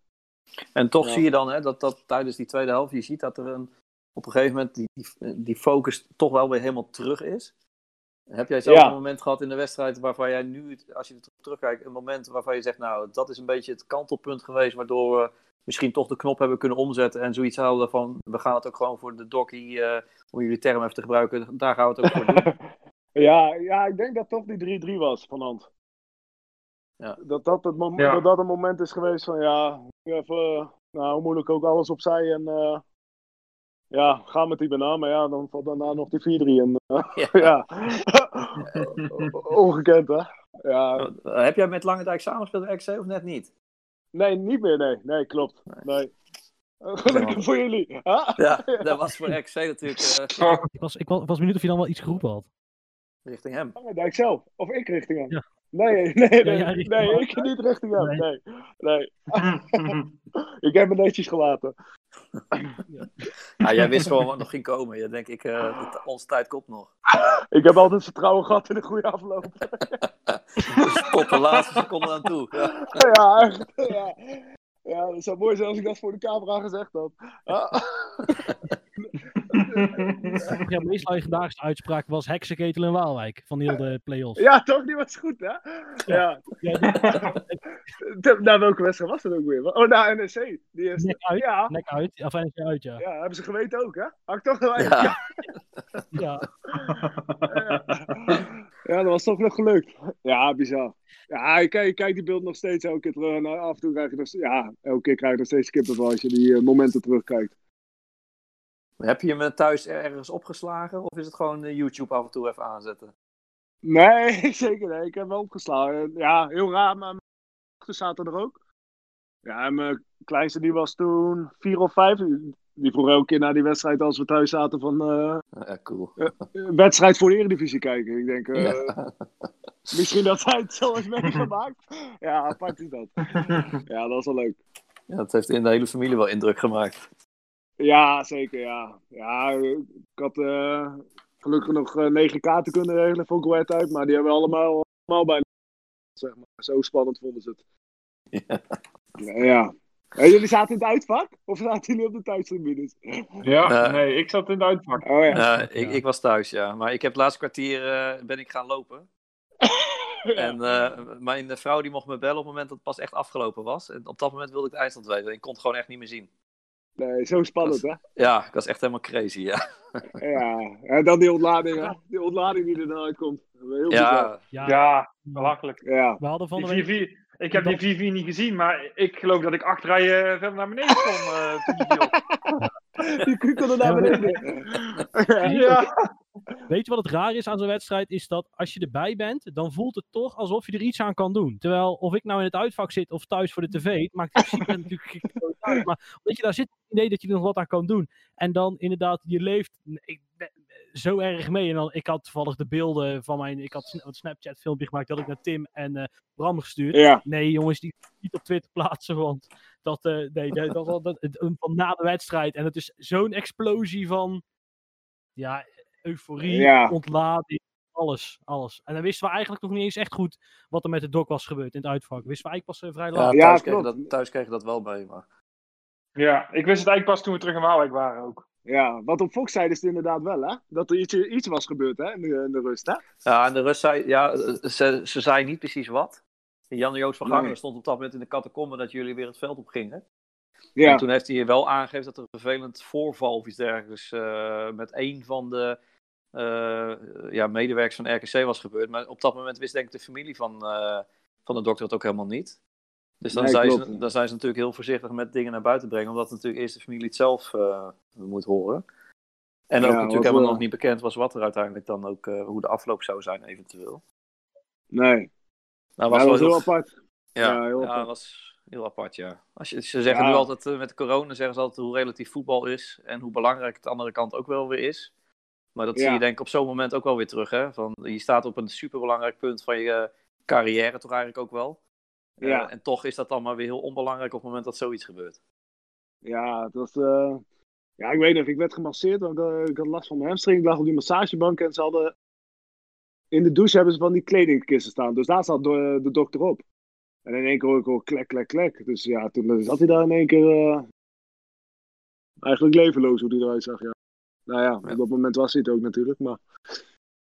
En toch Ja. zie je dan hè, dat, dat tijdens die tweede helft, je ziet dat er een, op een gegeven moment die, die focus toch wel weer helemaal terug is. Heb jij zelf Ja. een moment gehad in de wedstrijd waarvan jij nu, als je er terugkijkt, een moment waarvan je zegt, nou, dat is een beetje het kantelpunt geweest, waardoor we misschien toch de knop hebben kunnen omzetten en zoiets houden van, we gaan het ook gewoon voor de dokkie, eh, om jullie term even te gebruiken, daar gaan we het ook voor doen. ja, ja, ik denk dat toch die 3-3 was van hand. Ja. Dat, dat, het Ja. dat dat een moment is geweest van ja, even, eh, nou, hoe moeilijk ook alles opzij en eh, ja, ga met die banaan. Maar ja, dan valt daarna nog die 4-3 en eh, Ja. ja, ongekend hè. Ja, Eh, Heb jij met Lange Dijk samengespeeld bij XC of net niet? nee, niet meer, nee, nee, klopt. Nee. Gelukkig voor jullie. Ja, dat was voor XC natuurlijk eh, Oh, Ik was, ik, was, was benieuwd of je dan wel iets geroepen had. richting hem. Langendijk zelf. Of ik richting hem. Ja. Nee, nee, nee, nee, ik niet richting hem. Nee. Nee, nee. ik heb me netjes gelaten. Ja, jij wist gewoon wat nog ging komen. Je denkt, ik, dit- onze tijd komt nog. Ik heb altijd vertrouwen gehad in een goede afloop. Dus tot de laatste seconde aan toe. Ja. ja, echt. Ja. Ja, dat zou mooi zijn als ik dat voor de camera gezegd had. Ah. Jouw meest legendarische uitspraak was heksenketel in Waalwijk van heel de play-offs. ja, toch? Die was goed, hè? Ja. Ja, Naar welke wedstrijd was dat ook weer? Oh, naar NEC. Die is... nek uit, Ja. nek uit. Of NEC uit, ja. ja, hebben ze geweten ook, hè? Had ik toch gelijk. Ja. ja. Ja. dat was toch nog gelukt. Ja, bizar. Ja, ik kijk, ik kijk die beeld nog steeds elke keer terug. En af en toe krijg je nog, ja, elke keer krijg je nog steeds kippenvel als je die eh, momenten terugkijkt. Heb je hem thuis ergens opgeslagen? Of is het gewoon eh, YouTube af en toe even aanzetten? Nee, zeker nee. Ik heb wel opgeslagen. Ja, heel raar, maar mijn zaten er ook. Ja, en mijn kleinste die was toen vier of vijf. Die vroeg elke keer na die wedstrijd als we thuis zaten van eh, Ja, cool. een wedstrijd voor de Eredivisie kijken. Ik denk, eh, Ja. misschien dat zij het zo heeft meegemaakt. Ja, apart is dat. Ja, dat was wel leuk. Ja, dat heeft in de hele familie wel indruk gemaakt. Ja, zeker, ja. Ja, ik had eh, gelukkig nog eh, negen kaarten kunnen regelen voor Go Ahead uit, maar die hebben we allemaal, allemaal bijna. Zeg maar. Zo spannend vonden ze het. Ja. Ja. En jullie zaten in het uitvak? Of zaten jullie op de thuistribunes? ja, Eh. nee, ik zat in de uitvak. Oh ja. Ja, ik, ik was thuis, ja. Maar ik heb het laatste kwartier eh, ben ik gaan lopen. En eh, mijn vrouw die mocht me bellen op het moment dat het pas echt afgelopen was. En op dat moment wilde ik de eindstand weten. Ik kon het gewoon echt niet meer zien. Nee, zo spannend, hè? Ja, ik was echt helemaal crazy, ja. Ja. En dan die ontlading, hè? Die ontlading die er dan uitkomt. Heel. Ja, Ja, Ja, belachelijk. Ja. we hadden van de week... 4-4, ik heb die 4-4 niet gezien, maar ik geloof dat ik acht rijen verder naar beneden kom. eh, toen die kukelde naar beneden. Ja. ja. Weet je wat het raar is aan zo'n wedstrijd? Is dat als je erbij bent, dan voelt het toch alsof je er iets aan kan doen. Terwijl of ik nou in het uitvak zit of thuis voor de tv, het maakt principe natuurlijk uit. Maar weet je, daar zit het idee dat je er nog wat aan kan doen. En dan inderdaad, je leeft ik, zo erg mee. En dan, ik had toevallig de beelden van mijn, ik had een Snapchat filmpje gemaakt, dat had ik naar Tim en eh, Bram gestuurd. Ja. Nee, jongens, die niet op Twitter plaatsen, want dat, eh, nee, dat, dat, dat, van na de wedstrijd. En het is zo'n explosie van, ja, euforie, Ja. ontlading, alles, alles. En dan wisten we eigenlijk nog niet eens echt goed wat er met de dok was gebeurd in het uitvak. Wisten we eigenlijk pas eh, vrij laat. ja, Ja, thuis, kregen dat, thuis kregen dat wel bij. Maar... ja, ik wist het eigenlijk pas toen we terug in Waalwijk waren ook. Ja, wat op Fox zeiden is het inderdaad wel, hè? Dat er iets, iets was gebeurd, hè? In de, in de rust, hè? Ja, en de rust zei, ja, ze, ze zei niet precies wat. Jan Joost van Gangelen Nee. stond op dat moment in de catacombe dat jullie weer het veld op gingen. Ja, En toen heeft hij wel aangegeven dat er een vervelend voorval of iets dergelijks eh, met één van de eh, ja, medewerkers van RKC was gebeurd. Maar op dat moment wist denk ik de familie van, eh, van de dokter het ook helemaal niet. Dus dan, Nee, zijn klopt. ze, dan zijn ze natuurlijk heel voorzichtig met dingen naar buiten brengen, omdat natuurlijk eerst de familie het zelf eh, moet horen. En ook Ja, natuurlijk helemaal eh, nog niet bekend was wat er uiteindelijk dan ook, eh, hoe de afloop zou zijn eventueel. nee. Nou, Ja, was dat was wel heel apart. Ja, Ja, heel ja, apart. dat was heel apart, ja. Als je, ze zeggen Ja. nu altijd eh, met de corona, zeggen ze altijd hoe relatief voetbal is en hoe belangrijk het de andere kant ook wel weer is. Maar dat zie Ja. je denk ik op zo'n moment ook wel weer terug, hè. Van, je staat op een superbelangrijk punt van je carrière toch eigenlijk ook wel. Eh, Ja. en toch is dat dan maar weer heel onbelangrijk op het moment dat zoiets gebeurt. Ja, het was... eh, Ja, ik weet nog, ik werd gemasseerd, want eh, ik had last van mijn hamstring. Ik lag op die massagebank en ze hadden... In de douche hebben ze van die kledingkisten staan. Dus daar zat de, de dokter op. En in één keer hoor ik al klek, klek, klek. Dus ja, toen eh, zat hij daar in één keer... eh, Eigenlijk levenloos hoe hij eruit zag, ja. Nou ja, op dat moment was hij het ook natuurlijk, maar...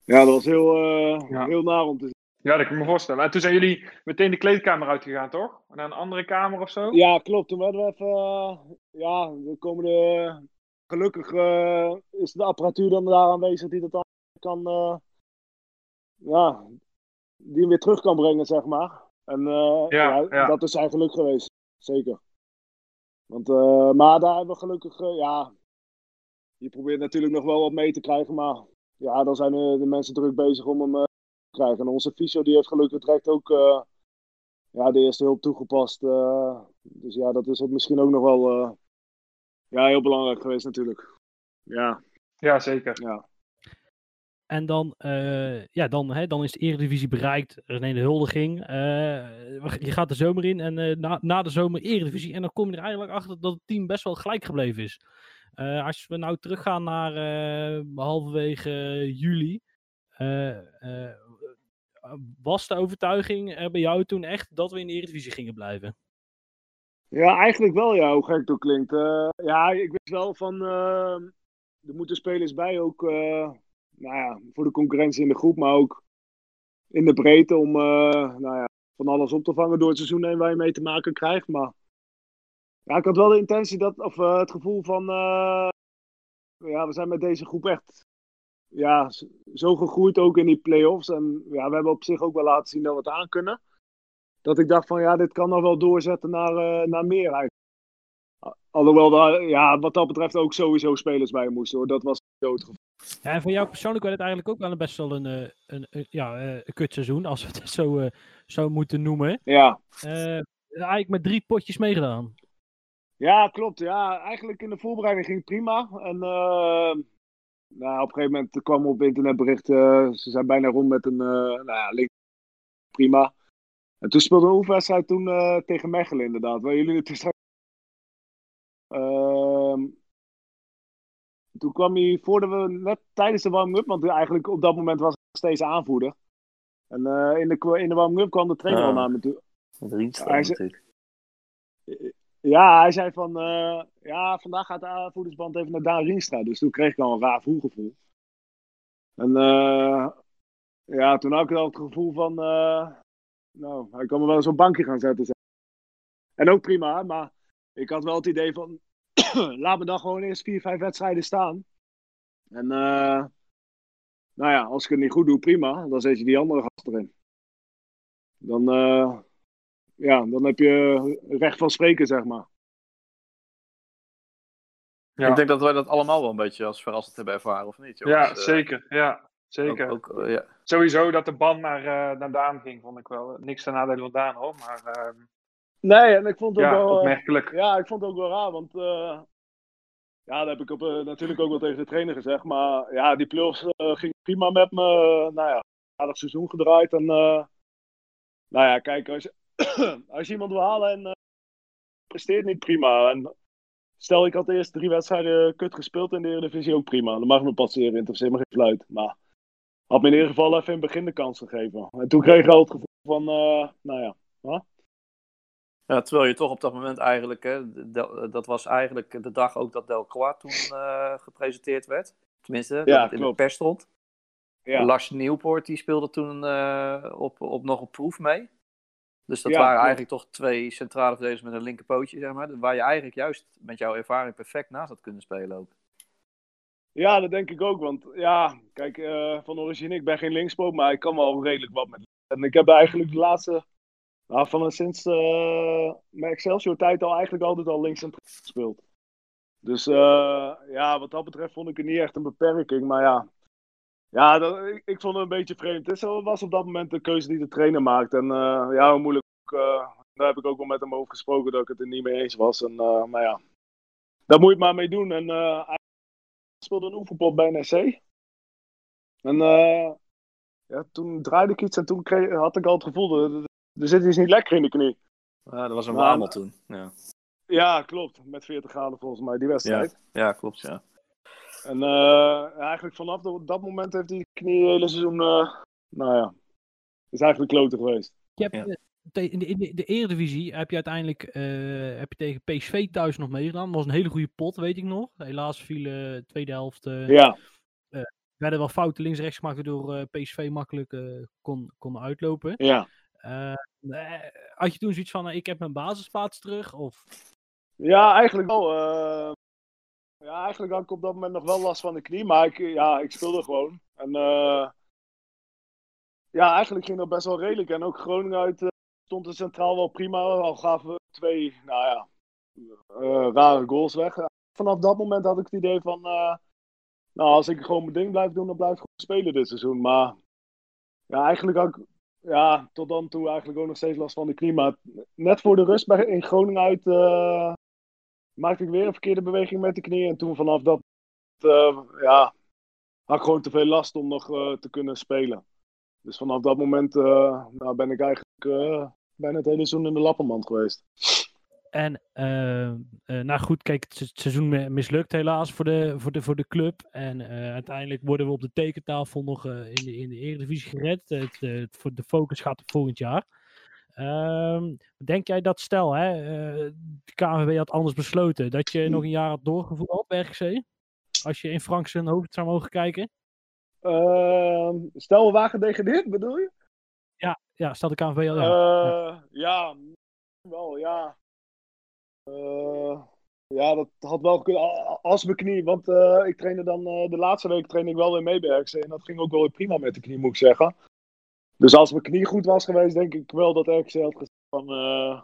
Ja, dat was heel, eh, Ja. heel naar om te zien. Ja, dat kan ik me voorstellen. En toen zijn jullie meteen de kleedkamer uitgegaan, toch? Naar een andere kamer of zo? Ja, klopt. Toen werden we even. eh, ja, de komende. Gelukkig eh, is de apparatuur dan daar aanwezig die dat dan kan. eh, ja, die hem weer terug kan brengen, zeg maar. En Ja, ja, ja. dat is zijn geluk geweest. Zeker. Want, maar daar hebben we gelukkig. ja, je probeert natuurlijk nog wel wat mee te krijgen, maar. Ja, dan zijn de mensen druk bezig om hem krijgen. En onze fysio die heeft gelukkig direct ook. eh, ja, de eerste hulp toegepast. eh, dus ja, dat is ook misschien ook nog wel eh, ja, heel belangrijk geweest natuurlijk. Ja, Ja, zeker. ja. En dan, eh, ja, dan, hè, dan is de Eredivisie bereikt. Er is een hele huldiging. Eh, je gaat de zomer in en eh, na, na de zomer Eredivisie. En dan kom je er eigenlijk achter dat het team best wel gelijk gebleven is. Eh, als we nou teruggaan naar eh, halverwege juli. Eh, was de overtuiging eh, bij jou toen echt dat we in de Eredivisie gingen blijven? ja, eigenlijk wel ja, hoe gek ook klinkt. Eh, ja, ik wist wel van, eh, er moeten spelers bij ook, nou ja, voor de concurrentie in de groep, maar ook in de breedte om, nou ja, van alles op te vangen door het seizoen heen waar je mee te maken krijgt. Maar ja, ik had wel de intentie dat, of het gevoel van, ja, we zijn met deze groep echt ja, zo gegroeid ook in die play-offs. En ja, we hebben op zich ook wel laten zien dat we het aan kunnen. Dat ik dacht van ja, dit kan nog wel doorzetten naar, eh, naar meer eigenlijk. Alhoewel daar, ja, wat dat betreft ook sowieso spelers bij moesten hoor. Dat was zo het gevoel. Ja, en voor jou persoonlijk werd het eigenlijk ook wel een best wel een, eh, een, een- ja, eh, een kutseizoen, als we het zo, zo moeten noemen. Ja. Eigenlijk met drie potjes meegedaan. ja, klopt. Ja, eigenlijk in de voorbereiding ging het prima. En nou, op een gegeven moment kwam op internet bericht, eh, ze zijn bijna rond met een, eh, nou ja, link. Prima. En toen speelde een oefenwedstrijd toen eh, tegen Mechelen inderdaad. Waar jullie het straks... Ehm, toen kwam hij voordat we net tijdens de warming-up, want eigenlijk op dat moment was hij nog steeds aanvoerder. En in de, in de warming-up kwam de trainer Ja. al naar me toe. Rienstra natuurlijk. Ja, hij zei van, eh, ja, vandaag gaat de aanvoerdersband even naar Daan Rienstra. Dus toen kreeg ik al een raar voelgevoel. En eh, ja, toen had ik al het gevoel van, eh, nou, hij kan me wel eens op een bankje gaan zetten. En ook prima, maar ik had wel het idee van, laat me dan gewoon eerst vier, vijf wedstrijden staan. En nou ja, als ik het niet goed doe, prima. Dan zet je die andere gast erin. Dan, ja, dan heb je recht van spreken, zeg maar. Ja, Ik denk dat wij dat allemaal wel een beetje als verrassend hebben ervaren, of niet? ja jongens? Eh, zeker. Ja, zeker. Ook, ook, eh, ja. Sowieso dat de band naar, eh, naar Daan ging, vond ik wel. Niks ten nadele van Daan hoor, maar ehm, Nee, en ik vond het ook wel... opmerkelijk. ja, ik vond het ook wel raar, want... eh, ja, dat heb ik op, natuurlijk ook wel tegen de trainer gezegd. Maar ja, die play-offs ging prima met me. Nou ja, aardig seizoen gedraaid. En eh, nou ja, kijk, als als je iemand wil halen en eh, presteert niet prima. En stel, ik had de eerste drie wedstrijden kut gespeeld in de Eredivisie ook prima. Dan mag me passeren, interesseert me geen fluit. Maar had me in ieder geval even in het begin de kans gegeven. En toen kreeg ik al het gevoel van, eh, nou ja, huh? Ja, terwijl je toch op dat moment eigenlijk, hè, dat was eigenlijk de dag ook dat Delcroix toen eh, gepresenteerd werd. Tenminste, dat Ja, het in de pers stond. Ja. Lars Nieuwpoort die speelde toen eh, op, op nog op proef mee. Dus dat Ja, waren eigenlijk toch twee centrale verdedigers met een linkerpootje, zeg maar. Waar je eigenlijk juist met jouw ervaring perfect naast had kunnen spelen ook. Ja, dat denk ik ook. Want ja, kijk, eh, van origine, ik ben geen linkspoot, maar ik kan wel redelijk wat met. En ik heb eigenlijk de laatste, nou, van sinds eh, mijn Excelsior-tijd al eigenlijk altijd al links en gespeeld. Dus eh, ja, wat dat betreft vond ik het niet echt een beperking. Maar ja, ja dat, ik, ik vond het een beetje vreemd. Het was op dat moment de keuze die de trainer maakt. En eh, ja, hoe moeilijk. eh, daar heb ik ook wel met hem over gesproken dat ik het er niet mee eens was. En, eh, maar ja, daar moet je het maar mee doen. En hij speelde een oefenpot bij NEC. En ja, toen draaide ik iets en toen kreeg, had ik al het gevoel, er, er zit iets niet lekker in de knie. Ja, dat was een Nou, wamel toen. Ja. Ja, klopt. Met 40 graden volgens mij, die wedstrijd. ja, klopt, ja. En eh, eigenlijk vanaf dat, dat moment heeft die knie het hele seizoen, eh, nou ja, is eigenlijk kloten geweest. Je hebt, Ja. te- in, de, in de, de Eredivisie heb je uiteindelijk eh, heb je tegen PSV thuis nog meegedaan. Dat was een hele goede pot, weet ik nog. Helaas viel de tweede helft. eh Ja, werden wel fouten links-rechts gemaakt, waardoor eh, PSV makkelijk eh, kon, kon uitlopen. ja. Eh, eh, had je toen zoiets van, ik heb mijn basisplaats terug? Of Ja, eigenlijk wel. eh, ja, eigenlijk had ik op dat moment nog wel last van de knie, maar ik, ja, ik speelde gewoon. En eh, ja, eigenlijk ging dat best wel redelijk. En ook Groningen uit eh, stond er centraal wel prima, al gaven we twee, nou ja, eh, rare goals weg. Vanaf dat moment had ik het idee van, nou, als ik gewoon mijn ding blijf doen, dan blijf ik gewoon spelen dit seizoen. Maar ja, eigenlijk had ik ja, tot dan toe eigenlijk ook nog steeds last van de knie. Maar net voor de rust in Groningen uit maakte ik weer een verkeerde beweging met de knie. En toen vanaf dat, eh, ja, had ik gewoon te veel last om nog eh, te kunnen spelen. Dus vanaf dat moment eh, nou, ben ik eigenlijk bijna het hele seizoen in de lappenmand geweest. En, nou goed, kijk, het se- het seizoen mi- mislukt helaas voor de, voor de, voor de club. En uiteindelijk worden we op de tekentafel nog in, de, in de Eredivisie gered. Het- voor de focus gaat op volgend jaar. Ehm, denk jij dat, stel, hè, eh, de KNVB had anders besloten, dat je nog een jaar had doorgevoerd bij RGC? Als je in Frank zijn hoofd zou mogen kijken? Ehm, stel we waren gedegradeerd, bedoel je? Ja, stel de KNVB al. Ja. Ja, ja wel, ja. Eh, ja, dat had wel kunnen. Als mijn knie, want eh, ik trainde dan eh, de laatste week trainde ik wel weer mee bij. En dat ging ook wel weer prima met de knie, moet ik zeggen. Dus als mijn knie goed was geweest, denk ik wel dat RKC had gezegd van. eh,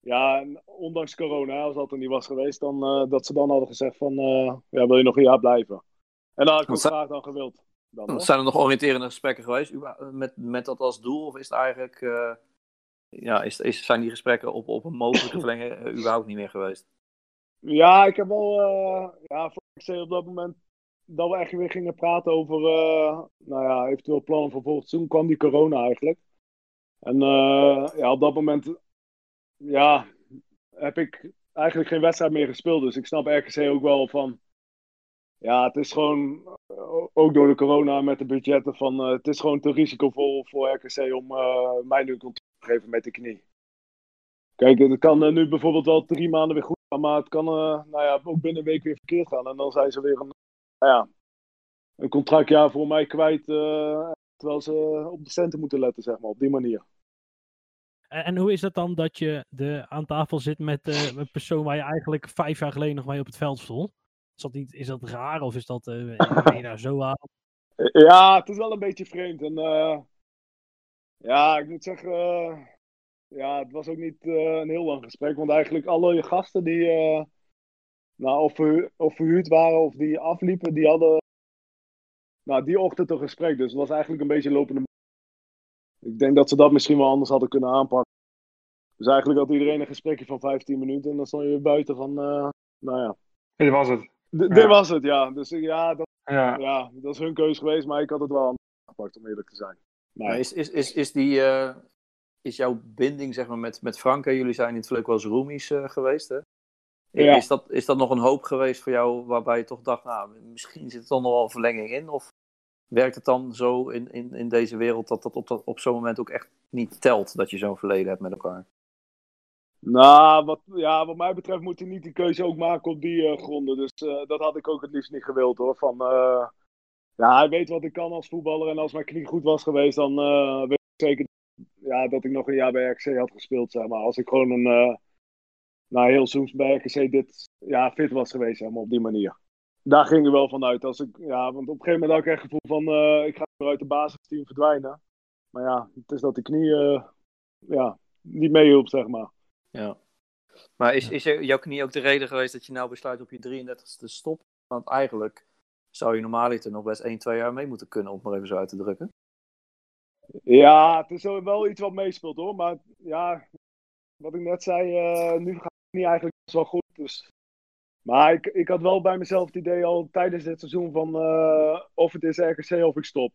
ja, ondanks corona, als dat er niet was geweest, dan eh, dat ze dan hadden gezegd van. eh, ja, wil je nog een jaar blijven? En dat had ik ook graag dan gewild. Dan. Zijn er nog oriënterende gesprekken geweest met, met dat als doel? Of is het eigenlijk, ja, is, is, zijn die gesprekken op, op een mogelijke verlenging überhaupt niet meer geweest? Ja, ik heb wel, eh ja, voor ik zei op dat moment dat we echt weer gingen praten over, eh, nou ja, eventueel plannen voor volgend seizoen, kwam die corona eigenlijk. En eh, ja, op dat moment, ja, heb ik eigenlijk geen wedstrijd meer gespeeld. Dus ik snap RKC ook wel van, ja, het is gewoon, eh, ook door de corona met de budgetten van, het is gewoon te risicovol voor RKC om mij nu een contract te geven met de knie. Kijk, het kan nu bijvoorbeeld wel drie maanden weer goed gaan, maar het kan nou ja, ook binnen een week weer verkeerd gaan. En dan zijn ze weer een, nou ja, een contractjaar voor mij kwijt, eh, terwijl ze op de centen moeten letten, zeg maar, op die manier. En, en hoe is dat dan dat je de, aan tafel zit met eh, een persoon waar je eigenlijk vijf jaar geleden nog mee op het veld stond? Is dat, niet, is dat raar of is dat, eh, ben je daar zo aan? Ja, het is wel een beetje vreemd. En ja, ik moet zeggen, ja, het was ook niet een heel lang gesprek. Want eigenlijk alle je gasten die nou, of, verhu- of verhuurd waren of die afliepen, die hadden nou, die ochtend een gesprek. Dus het was eigenlijk een beetje lopende. Ik denk dat ze dat misschien wel anders hadden kunnen aanpakken. Dus eigenlijk had iedereen een gesprekje van 15 minuten en dan stond je weer buiten van, eh, nou ja. Dit was het. D- Ja. Dit was het, ja. Dus ja dat, Ja. ja, dat is hun keus geweest, maar ik had het wel anders aangepakt om eerlijk te zijn. Maar Maar is, is, is, is, die, eh, is jouw binding zeg maar, met, met Frank, hè? jullie zijn in het verleden wel eens roomies eh, geweest, hè? Ja. Is, dat, is dat nog een hoop geweest voor jou waarbij je toch dacht, nou, misschien zit er toch nog wel verlenging in? Of werkt het dan zo in, in, in deze wereld dat dat op, dat op zo'n moment ook echt niet telt dat je zo'n verleden hebt met elkaar? Nou, wat, ja, wat mij betreft moet hij niet die keuze ook maken op die eh, gronden. Dus eh, dat had ik ook het liefst niet gewild hoor. Van, eh, ja, hij weet wat ik kan als voetballer. En als mijn knie goed was geweest, dan weet ik zeker ja, dat ik nog een jaar bij RKC had gespeeld. Zeg maar. Als ik gewoon een, nou, heel soms bij RKC dit ja, fit was geweest, zeg maar, op die manier. Daar ging er wel van uit. Als ik, ja, want op een gegeven moment had ik echt het gevoel van, eh, ik ga weer uit de basisteam verdwijnen. Maar ja, het is dat de knie eh, ja, niet meehielp, zeg maar. Ja. Maar is, is jouw knie ook de reden geweest dat je nou besluit op je 33ste te stoppen? Want eigenlijk zou je normaaliter nog best 1, 2 jaar mee moeten kunnen, om het maar even zo uit te drukken. Ja, het is wel iets wat meespeelt hoor. Maar ja, wat ik net zei, eh, nu niet eigenlijk best wel goed. Dus. Maar ik, ik had wel bij mezelf het idee al tijdens dit seizoen van eh, of het is RKC of ik stop.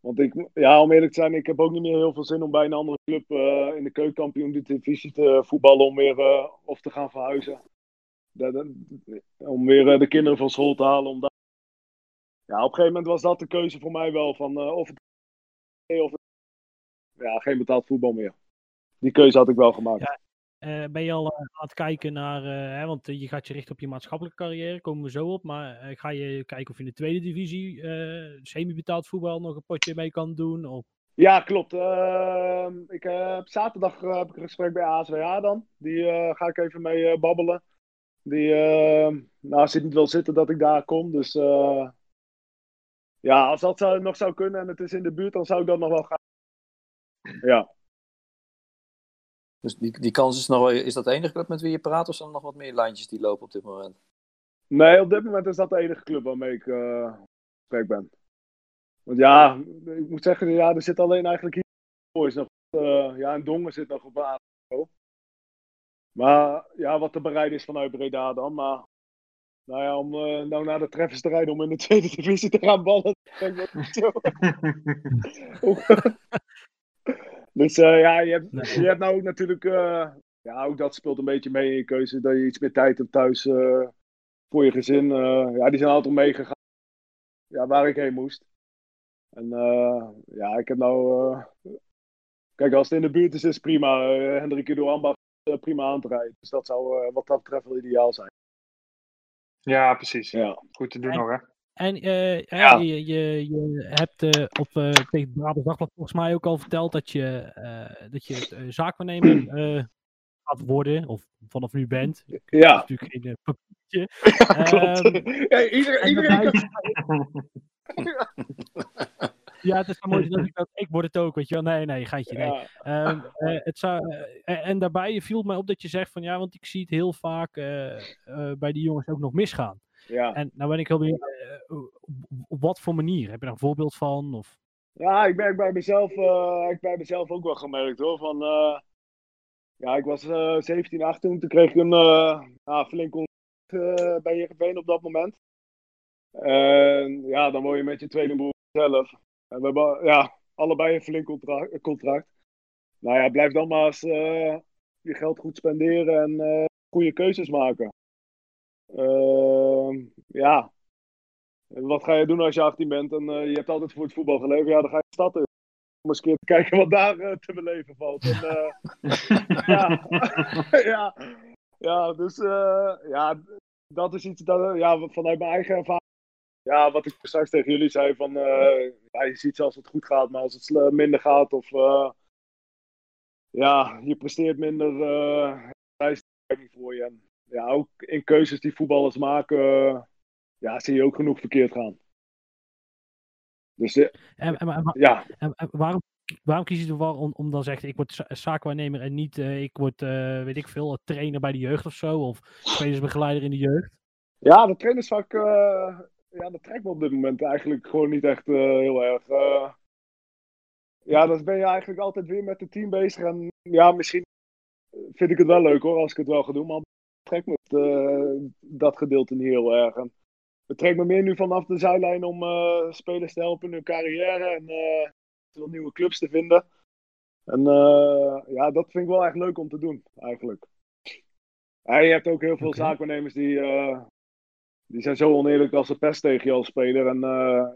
Want ik, ja, om eerlijk te zijn, ik heb ook niet meer heel veel zin om bij een andere club eh, in de keukenkampioen divisie te voetballen om weer eh, of te gaan verhuizen. Dat- om weer de kinderen van school te halen. Om daar... Ja, op een gegeven moment was dat de keuze voor mij wel van of het of het... ja, geen betaald voetbal meer. Die keuze had ik wel gemaakt. Eh, ben je al eh, aan het kijken naar, eh, hè, want je gaat je richten op je maatschappelijke carrière, komen we zo op. Maar ga je kijken of je in de tweede divisie semi-betaald voetbal nog een potje mee kan doen? Of... Ja, klopt. Ehm, ik, heb zaterdag heb ik een gesprek bij ASWH dan. Die ga ik even mee babbelen. Die ehm, nou, zit niet wel zitten dat ik daar kom. Dus ja, als dat nog zou kunnen en het is in de buurt, dan zou ik dat nog wel gaan. Ja. Dus die, die kans is nog wel, is dat de enige club met wie je praat, of zijn er nog wat meer lijntjes die lopen op dit moment? Nee, op dit moment is dat de enige club waarmee ik eh, in gesprek ben. Want ja, ik moet zeggen, ja, er zit alleen eigenlijk hier boys nog. eh, ja, en Dongen zit nog op een aantal niveau. Maar ja, wat te bereiden is vanuit Breda dan. Maar nou ja, om eh, nou naar de treffers te rijden om in de tweede divisie te gaan ballen. dus eh, ja, je hebt, je hebt nou ook natuurlijk. eh, ja, ook dat speelt een beetje mee in je keuze. Dat je iets meer tijd hebt thuis eh, voor je gezin. eh, ja, die zijn altijd meegegaan. Ja, waar ik heen moest. En eh, ja, ik heb nou. eh, kijk, als het in de buurt is, is het prima. Uh, Hendrik door Ambach prima aan te rijden. Dus dat zou wat dat betreft wel ideaal zijn. Ja, precies. Ja. Goed te doen En- nog, hè? En eh, ja. Ja. je, je, je hebt eh, op eh tegen het Brabants Dagblad volgens mij ook al verteld dat je, dat je zaakwaarnemer gaat worden, of vanaf nu bent. Dat is Ja, natuurlijk geen papiertje. klopt. Ehm, ja, iedereen kan... Ja, het is zo mooi dat ik dat ik word het ook, weet je wel. Nee, nee, geitje, nee. Ja, Ehm, eh, het zou, en daarbij viel het mij op dat je zegt van ja, want ik zie het heel vaak bij die jongens ook nog misgaan. Ja. En nou ben ik heel benieuwd, eh, op, op wat voor manier? Heb je daar een voorbeeld van? Of... Ja, ik merk bij mezelf, eh, ik bij mezelf ook wel gemerkt hoor. Van, eh, ja, ik was eh 17, 18, toen kreeg ik een uh, flink contract eh, bij Heerenveen op dat moment. En ja, dan word je met je tweede broer zelf. En we hebben ja, allebei een flink contra- contract. Nou ja, blijf dan maar eens eh, je geld goed spenderen en eh, goede keuzes maken. Ehm, ja, wat ga je doen als je 18 bent en eh, je hebt altijd voor het voetbal geleefd? Ja, dan ga je de stad in. Om eens een keer te kijken wat daar eh, te beleven valt. En, eh, ja, ja, ja, dus ja, dat is iets dat, ja, vanuit mijn eigen ervaring. Ja, wat ik straks tegen jullie zei: van ja, je ziet zelfs als het goed gaat, maar als het minder gaat of ja, je presteert minder, is niet voor je. En, ja, ook in keuzes die voetballers maken, eh, ja, zie je ook genoeg verkeerd gaan. Dus eh, En, en, en- ja, en- waarom, waarom kies je ervoor om, om dan zegt ik word za- zaakwaarnemer en niet eh, ik word, weet ik veel, trainer bij de jeugd of zo? Of spelersbegeleider in de jeugd? ja, de trainersvak, eh, ja, dat trekt me op dit moment eigenlijk gewoon niet echt heel erg. ja, dan ben je eigenlijk altijd weer met het team bezig. En ja, misschien vind ik het wel leuk hoor, als ik het wel ga doen. Maar het trekt me eh, dat gedeelte niet heel erg. En het trekt me meer nu vanaf de zijlijn om eh, spelers te helpen in hun carrière. En eh, nieuwe clubs te vinden. En ja, dat vind ik wel echt leuk om te doen, eigenlijk. En je hebt ook heel veel zaakwaarnemers die, die zijn zo oneerlijk als ze pest tegen je als speler. En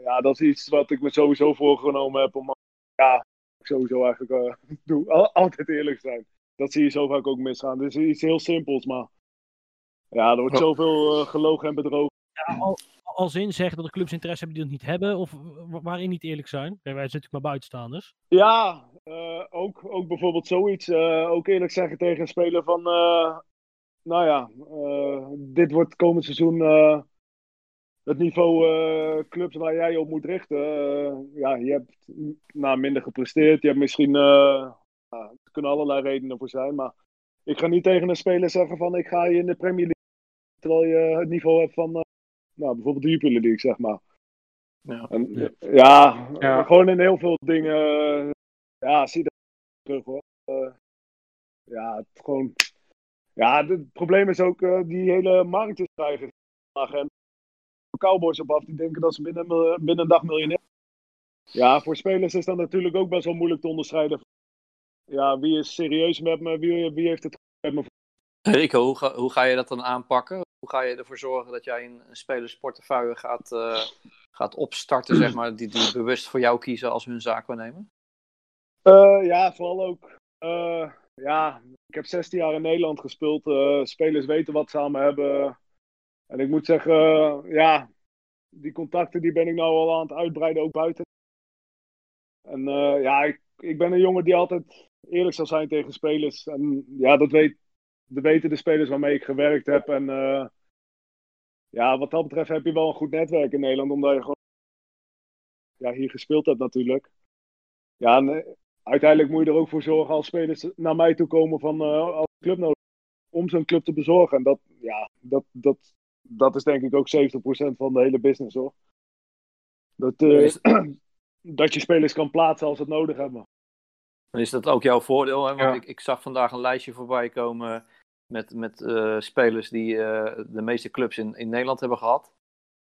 ja, dat is iets wat ik me sowieso voorgenomen heb om ja, sowieso eigenlijk doe. Altijd eerlijk zijn. dat zie je zo vaak ook misgaan. Het is iets heel simpels, maar ja, er wordt zoveel eh, gelogen en bedrogen. Ja, al, als in zeggen dat de clubs interesse hebben die dat niet hebben, of wa- waarin niet eerlijk zijn. Wij zijn natuurlijk maar buitenstaanders. Ja, eh, ook, ook bijvoorbeeld zoiets. eh, ook eerlijk zeggen tegen een speler van, eh, nou ja, eh, dit wordt komend seizoen eh, het niveau eh, clubs waar jij je op moet richten. Ja, je hebt nou, minder gepresteerd. Je hebt misschien, eh, ja, er kunnen allerlei redenen voor zijn, maar ik ga niet tegen een speler zeggen van ik ga je in de Premier League, terwijl je het niveau hebt van, eh, nou, bijvoorbeeld de Jupiler League, zeg maar. Ja. En, ja, Ja. gewoon in heel veel dingen. eh, Ja, zie je dat terug hoor. Eh, ja, het gewoon. Ja, het probleem is ook die hele markt is stijgen. En cowboys op af die denken dat ze binnen, een- binnen een dag miljonair zijn. Ja, voor spelers is dat natuurlijk ook best wel moeilijk te onderscheiden. Ja, wie is serieus met me? Wie, wie heeft het? Rico, hoe ga, je dat dan aanpakken? Hoe ga je ervoor zorgen dat jij een, een spelersportefeuille gaat, eh, gaat opstarten, zeg maar, die, die bewust voor jou kiezen als hun zaakwaarnemer? Eh, ja, vooral ook. eh, ja, ik heb 16 jaar in Nederland gespeeld. spelers weten wat ze aan me hebben. En ik moet zeggen, ja, die contacten die ben ik nou al aan het uitbreiden, ook buiten. En ja, ik, ik ben een jongen die altijd eerlijk zal zijn tegen spelers. En ja, dat, weet, dat weten de spelers waarmee ik gewerkt heb. En eh, ja, wat dat betreft heb je wel een goed netwerk in Nederland, omdat je gewoon ja, hier gespeeld hebt natuurlijk. Ja, en, eh, uiteindelijk moet je er ook voor zorgen als spelers naar mij toe komen van eh als club nodig om zo'n club te bezorgen. En dat, ja, dat, dat, dat is denk ik ook 70% van de hele business hoor. Dat, Is- dat je spelers kan plaatsen als ze het nodig hebben. Dan is dat ook jouw voordeel, hè? Want Ja. ik, ik zag vandaag een lijstje voorbij komen met, met eh, spelers die eh, de meeste clubs in, in Nederland hebben gehad.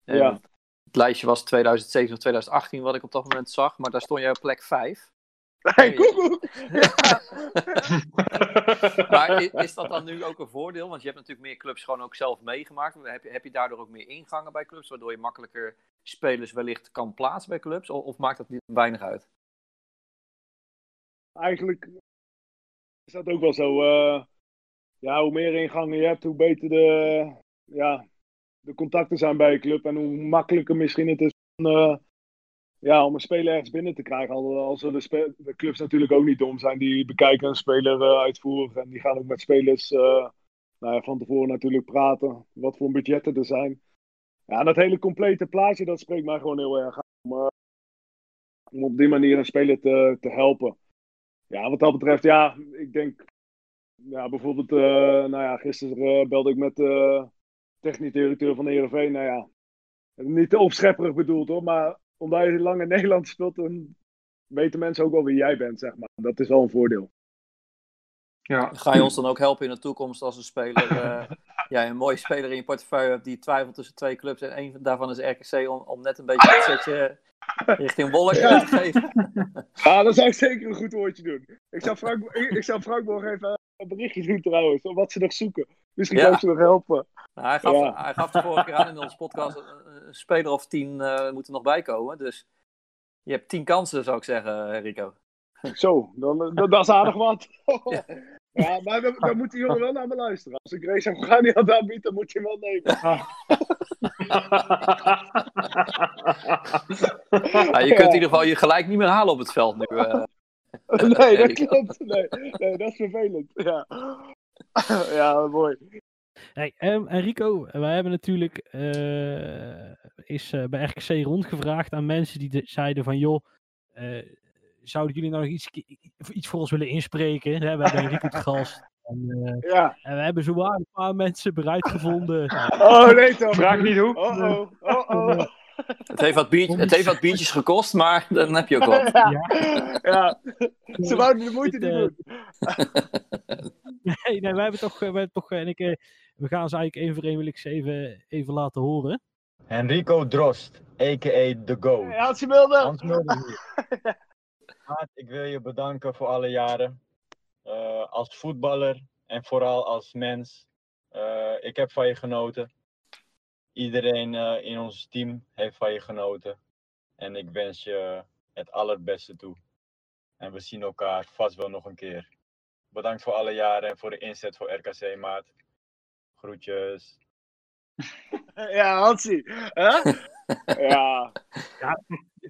En Ja. Het lijstje was 2007 of 2018 wat ik op dat moment zag, maar daar stond jij op plek 5. Hey, koekoek! Maar is dat dan nu ook een voordeel? Want je hebt natuurlijk meer clubs gewoon ook zelf meegemaakt. Heb je, heb je daardoor ook meer ingangen bij clubs, waardoor je makkelijker spelers wellicht kan plaatsen bij clubs? Of, of maakt dat niet weinig uit? Eigenlijk is dat ook wel zo. eh, ja, hoe meer ingangen je hebt, hoe beter de, ja, de contacten zijn bij je club. En hoe makkelijker misschien het is om, eh, ja, om een speler ergens binnen te krijgen. Al, al zullen spe- de clubs natuurlijk ook niet dom zijn. Die bekijken een speler eh, uitvoeren. En die gaan ook met spelers eh, nou ja, van tevoren natuurlijk praten. Wat voor budgetten er zijn. Ja, dat hele complete plaatje, dat spreekt mij gewoon heel erg aan. Om, om op die manier een speler te, te helpen. Ja, wat dat betreft, ja, ik denk, ja, bijvoorbeeld, eh, nou ja, gisteren eh, belde ik met de technisch directeur van de Heerenveen. Nou ja, niet te opschepperig bedoeld hoor, maar omdat je lang in Nederland speelt, dan weten mensen ook wel wie jij bent, zeg maar. Dat is wel een voordeel. ja. Ga je ons dan ook helpen in de toekomst als een speler, eh, ja, een mooie speler in je portefeuille hebt die twijfelt tussen twee clubs en één daarvan is RKC om, om net een beetje het zetje richting Wolk Ja. te geven? Ja, dat zou ik zeker een goed woordje doen. Ik zou Frank, ik, ik zou Frank nog even een berichtje doen trouwens, om wat ze nog zoeken. Misschien Ja. kan ik ze nog helpen. Nou, hij, gaf, Ja. hij gaf de vorige keer aan in onze podcast, een, een speler of tien eh moet er nog bij komen. Dus je hebt tien kansen, zou ik zeggen, eh, Rico. Zo, dan, dan, dat is aardig wat. Ja. Ja, maar dan, dan moet die jongen wel naar me luisteren. Als ik race hem ga niet aan het aanbieden, dan moet je hem wel nemen. Ja, je kunt in ieder geval je gelijk niet meer halen op het veld nu. eh. Nee, dat klopt. Nee, nee, dat is vervelend. Ja, ja mooi. Hey, ehm, en Rico, wij hebben natuurlijk eh, is, eh, bij RKC rondgevraagd aan mensen die de- zeiden van joh, eh, zouden jullie nou nog iets, iets voor ons willen inspreken? Hè, we hebben een Rico te gast. En, eh, Ja. en we hebben zowaar een paar mensen bereid gevonden. Oh, nee toch. Vraag niet hoe. Oh, oh, oh, oh. Het, heeft wat bier- het heeft wat biertjes gekost, maar dan heb je ook wat. Ja, Ja. Ze wouden de moeite niet doen. Nee, nee, wij hebben toch, eh, wij hebben toch eh, en ik, eh, we gaan ze eigenlijk één voor één wil ik ze even, even laten horen. Henrico Drost, a.k.a. The Goat. Ja, als je wilde. Hans Mulder hier. Maat, ik wil je bedanken voor alle jaren. Eh, als voetballer en vooral als mens. Eh, ik heb van je genoten. Iedereen eh, in ons team heeft van je genoten. En ik wens je het allerbeste toe. En we zien elkaar vast wel nog een keer. bedankt voor alle jaren en voor de inzet voor RKC, maat. Groetjes. Ja, Hansie. Hè? Ja,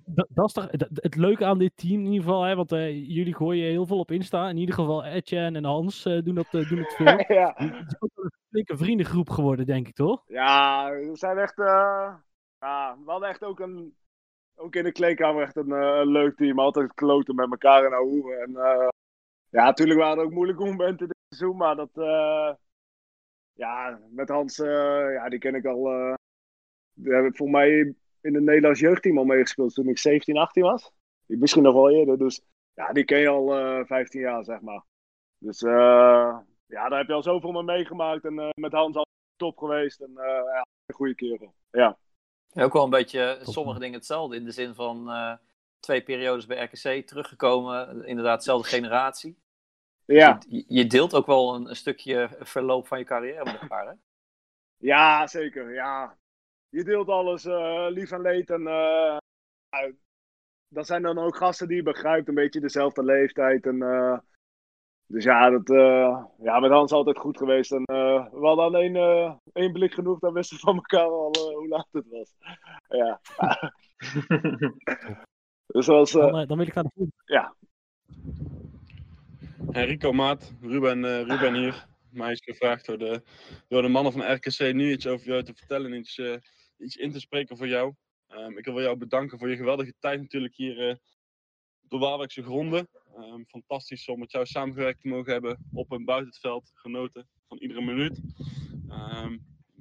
Dat, dat is toch dat- het leuke aan dit team in ieder geval, hè, want eh, jullie gooien heel veel op Insta. In ieder geval Etienne en Hans eh, doen, dat, eh, doen het veel. ja. Het is ook een flinke vriendengroep geworden, denk ik, toch? Ja, we zijn echt. ja, we hadden echt ook een. Ook in de kleedkamer echt een, een leuk team. Altijd kloten met elkaar en ahoeren. En ja, natuurlijk waren er ook moeilijke momenten dit seizoen. Maar dat. ja, met Hans, ja, die ken ik al. Eh die heb ik voor mij in het Nederlands jeugdteam al meegespeeld toen ik 17, 18 was. Ik misschien nog wel eerder. Dus ja, die ken je al eh 15 jaar, zeg maar. Dus eh, ja, daar heb je al zoveel mee meegemaakt. En eh, met Hans al top geweest. En eh, ja, een goede kerel. Ja. Ook wel een beetje Top, sommige dingen hetzelfde. In de zin van eh, twee periodes bij RKC teruggekomen. Inderdaad, dezelfde generatie. Ja, Je, je deelt ook wel een, een stukje verloop van je carrière met elkaar. Hè? ja zeker. Ja. Je deelt alles, eh, lief en leed. En eh, ja, dat zijn dan ook gasten die je begrijpt. Een beetje dezelfde leeftijd. En, eh, dus ja, dat, eh, ja, met Hans altijd goed geweest. En eh, we hadden alleen eh, één blik genoeg. Dan wisten we van elkaar al hoe laat het was. Ja. dus eh, Dan, dan wil ik naar de volgende. Enrico Maat, Ruben, Ruben hier. Mij is gevraagd door de, door de mannen van RKC nu iets over jou te vertellen en iets, eh, iets in te spreken voor jou. Ehm, ik wil jou bedanken voor je geweldige tijd natuurlijk hier eh, op de Waalwijkse gronden. Ehm, fantastisch om met jou samengewerkt te mogen hebben op en buiten het veld. Genoten van iedere minuut. Ehm,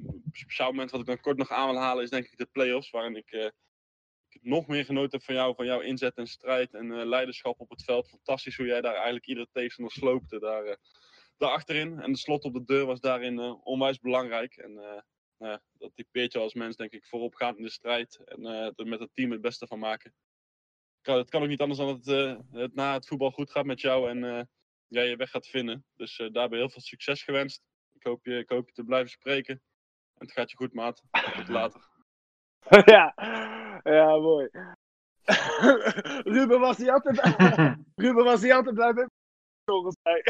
een speciaal moment wat ik dan kort nog aan wil halen is denk ik de play-offs, waarin ik eh, nog meer genoten heb van jou, van jouw inzet en strijd en eh, leiderschap op het veld. Fantastisch hoe jij daar eigenlijk iedere tegenstander sloopte daar, eh, daar achterin. En de slot op de deur was daarin eh, onwijs belangrijk. En eh, nou ja, dat typeert je als mens denk ik voorop gaan in de strijd en eh, er met het team het beste van maken. Kan, het kan ook niet anders dan dat het, eh, het na het voetbal goed gaat met jou en eh, jij je weg gaat vinden. Dus eh, daarbij heel veel succes gewenst. Ik hoop, je, ik hoop je te blijven spreken. En het gaat je goed, maat. Tot later. ja, ja, mooi. Ruben was hij altijd, Ruben was hij altijd blij met volgens mij.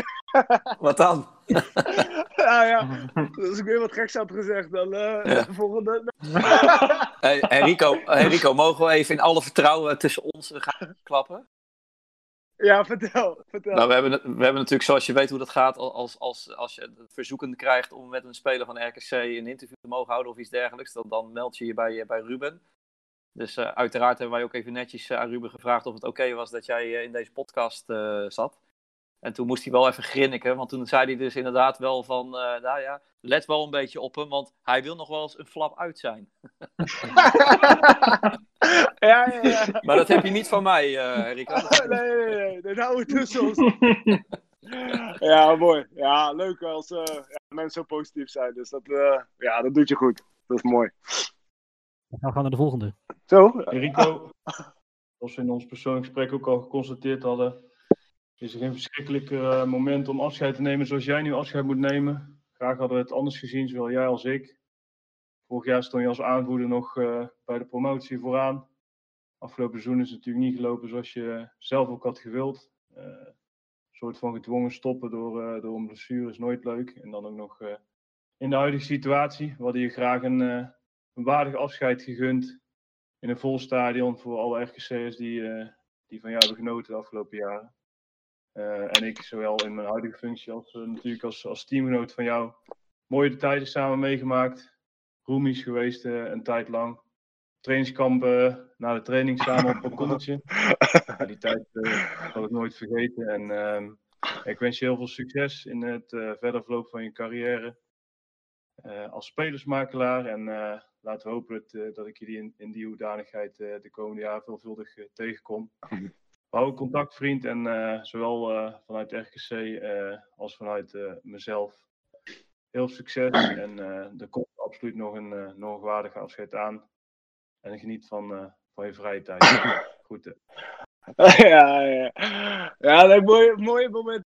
Wat dan? ja, ja. Dus als ik weer wat geks had gezegd, dan eh Ja. volgende. Hey, Enrico, Enrico, mogen we even in alle vertrouwen tussen ons gaan klappen? Ja, vertel, vertel. Nou, we hebben, we hebben natuurlijk, zoals je weet hoe dat gaat, als, als, als je het verzoeken krijgt om met een speler van RKC een interview te mogen houden of iets dergelijks, dan, dan meld je je bij, eh, bij Ruben. Dus eh, uiteraard hebben wij ook even netjes eh, aan Ruben gevraagd of het oké was dat jij eh, in deze podcast eh, zat. En toen moest hij wel even grinniken, want toen zei hij dus inderdaad wel van, eh, nou ja, let wel een beetje op hem, want hij wil nog wel eens een flap uit zijn. ja, ja, ja. Maar dat heb je niet van mij, eh Enrico. Dat- nee, nee, nee. Dat houden we tussen ons. ja, mooi. Ja, leuk als eh, ja, mensen zo positief zijn. Dus dat, eh, ja, dat doet je goed. Dat is mooi. We gaan naar de volgende. Zo? Enrico, zoals we in ons persoonlijk gesprek ook al geconstateerd hadden, is er geen verschrikkelijker eh, moment om afscheid te nemen zoals jij nu afscheid moet nemen. Graag hadden we het anders gezien, zowel jij als ik. Vorig jaar stond je als aanvoerder nog eh, bij de promotie vooraan. Afgelopen seizoen is het natuurlijk niet gelopen zoals je zelf ook had gewild. Eh, een soort van gedwongen stoppen door, door een blessure is nooit leuk. En dan ook nog in de huidige situatie, we hadden je graag een, een waardig afscheid gegund in een vol stadion voor alle RKC'ers die, die van jou hebben genoten de afgelopen jaren. Eh, en ik, zowel in mijn huidige functie als eh, natuurlijk als, als teamgenoot van jou, mooie tijden samen meegemaakt. Roomies geweest eh, een tijd lang. Trainingskampen, na de training samen op een. Ja, die tijd zal ik nooit vergeten. En ehm, ik wens je heel veel succes in het verder verloop van je carrière. als spelersmakelaar. En eh, laten we hopen dat, dat ik jullie in, in die hoedanigheid de komende jaren veelvuldig tegenkom. We houden contact, vriend. En eh, zowel eh, vanuit RKC eh, als vanuit eh, mezelf. Heel succes. En eh, er komt absoluut nog een, nog een waardige afscheid aan. En geniet van, eh, van je vrije tijd. Goed. ja, ja. Ja, dat mooie, mooie moment.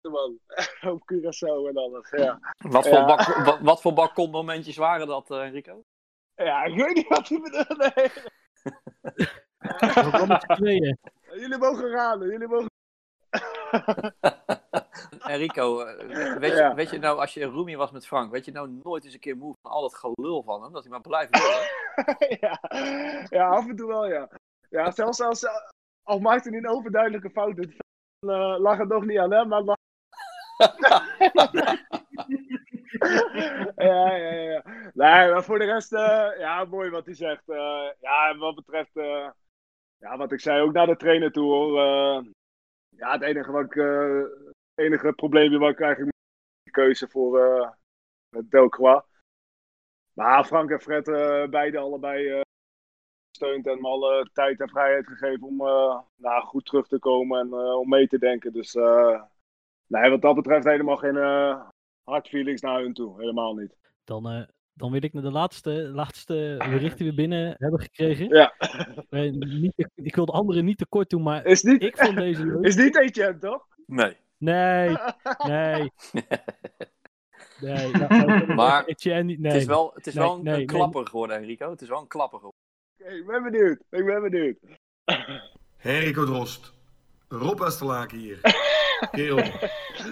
Man. Op Curaçao en alles. Ja. Wat voor, Ja. bak, wat, wat voor balkonmomentjes waren dat, eh, Enrico? ja, ik weet niet wat hij bedoelt. Nee. Z'n tweeën. Jullie mogen raden. Jullie mogen. Enrico, eh, weet, je, weet je nou, als je roomie was met Frank, weet je nou nooit eens een keer moe van al dat gelul van hem, dat hij maar blijft lullen? ja. ja, af en toe wel, ja. Ja, zelfs als, eh, al maakte hij een overduidelijke fout, het, eh, lag het nog niet aan hem, maar lag... ja, ja, ja. Nee, maar voor de rest, eh, ja, mooi wat hij zegt. Ja, en wat betreft, ja, wat ik zei, ook naar de trainer toe, hoor. Eh, ja, het enige, wat ik, eh, het enige probleempje wat ik eigenlijk de keuze voor eh Delcroix. Maar Frank en Fred, beide allebei gesteund en me alle tijd en vrijheid gegeven om nou, goed terug te komen en om mee te denken. Dus nee, wat dat betreft helemaal geen hard feelings naar hun toe. Helemaal niet. Dan, dan wil ik naar de laatste, laatste bericht die we binnen hebben gekregen. Ja. Eh, niet, ik wil de anderen niet tekort doen, maar Is niet, ik vond deze leuk. is niet Etienne, toch? Nee. Nee, nee. Nee, nou, Maar nee. Het is wel, het is Nee, wel een, nee, een nee. klapper geworden, Enrico. Het is wel een klapper geworden. Oké, ik ben benieuwd. Ik ben benieuwd. Henrico Drost. Rob Westerlaken hier. Kerel,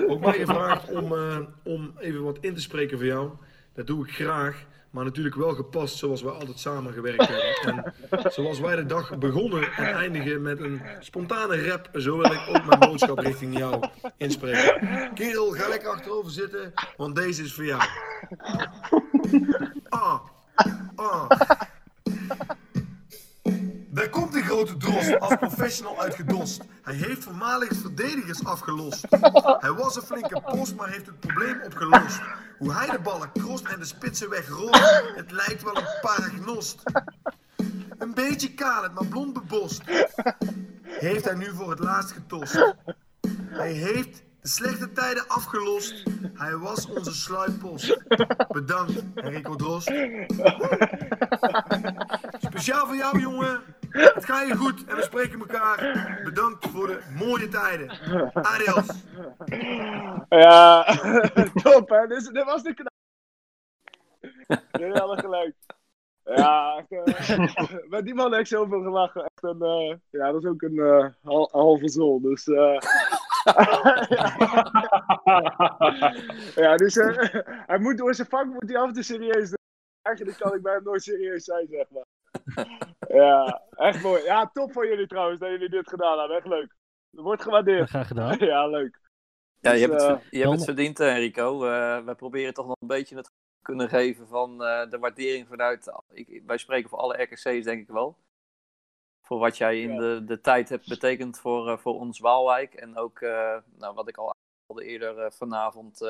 ook mij gevraagd om, eh, om even wat in te spreken voor jou. Dat doe ik graag, maar natuurlijk wel gepast zoals we altijd samen gewerkt hebben. En zoals wij de dag begonnen en eindigen met een spontane rap, zo wil ik ook mijn boodschap richting jou inspreken. Kerel, ga lekker achterover zitten, want deze is voor jou. Ah, ah. Daar komt die grote drost als professional uitgedost. Hij heeft voormalig verdedigers afgelost. Hij was een flinke post, maar heeft het probleem opgelost. Hoe hij de ballen krost en de spitsen wegrolt, het lijkt wel een paragnost. Een beetje kaal, maar blond bebost. Heeft hij nu voor het laatst getost. Hij heeft de slechte tijden afgelost. Hij was onze sluitpost. Bedankt, Enrico Drost. Speciaal voor jou, jongen. Het gaat je goed en we spreken elkaar. Bedankt voor de mooie tijden. Adios. Ja, top hè. Dit, dit was de knap. Jullie hadden gelijk. Ja, echt, eh, met die man heb ik zoveel gelachen. Echt een, eh, ja, dat is ook een eh, hal- halve zol. Dus, eh, ja, dus eh, hij moet door zijn vak moet hij af en toe serieus doen. Eigenlijk kan ik bij hem nooit serieus zijn, zeg maar. Ja, echt mooi. Ja, top van jullie trouwens dat jullie dit gedaan hebben. Echt leuk. Wordt gewaardeerd. Graag gedaan. Ja, leuk. Ja, je Dus, hebt het, eh, je hebt het verdiend, eh, Enrico. Eh wij proberen toch nog een beetje het kunnen geven van eh, de waardering vanuit. Ik, wij spreken voor alle RKC's, denk ik wel. Voor wat jij in Ja. de, de tijd hebt betekend voor, eh, voor ons Waalwijk. En ook, eh, nou, wat ik al eerder eh, vanavond.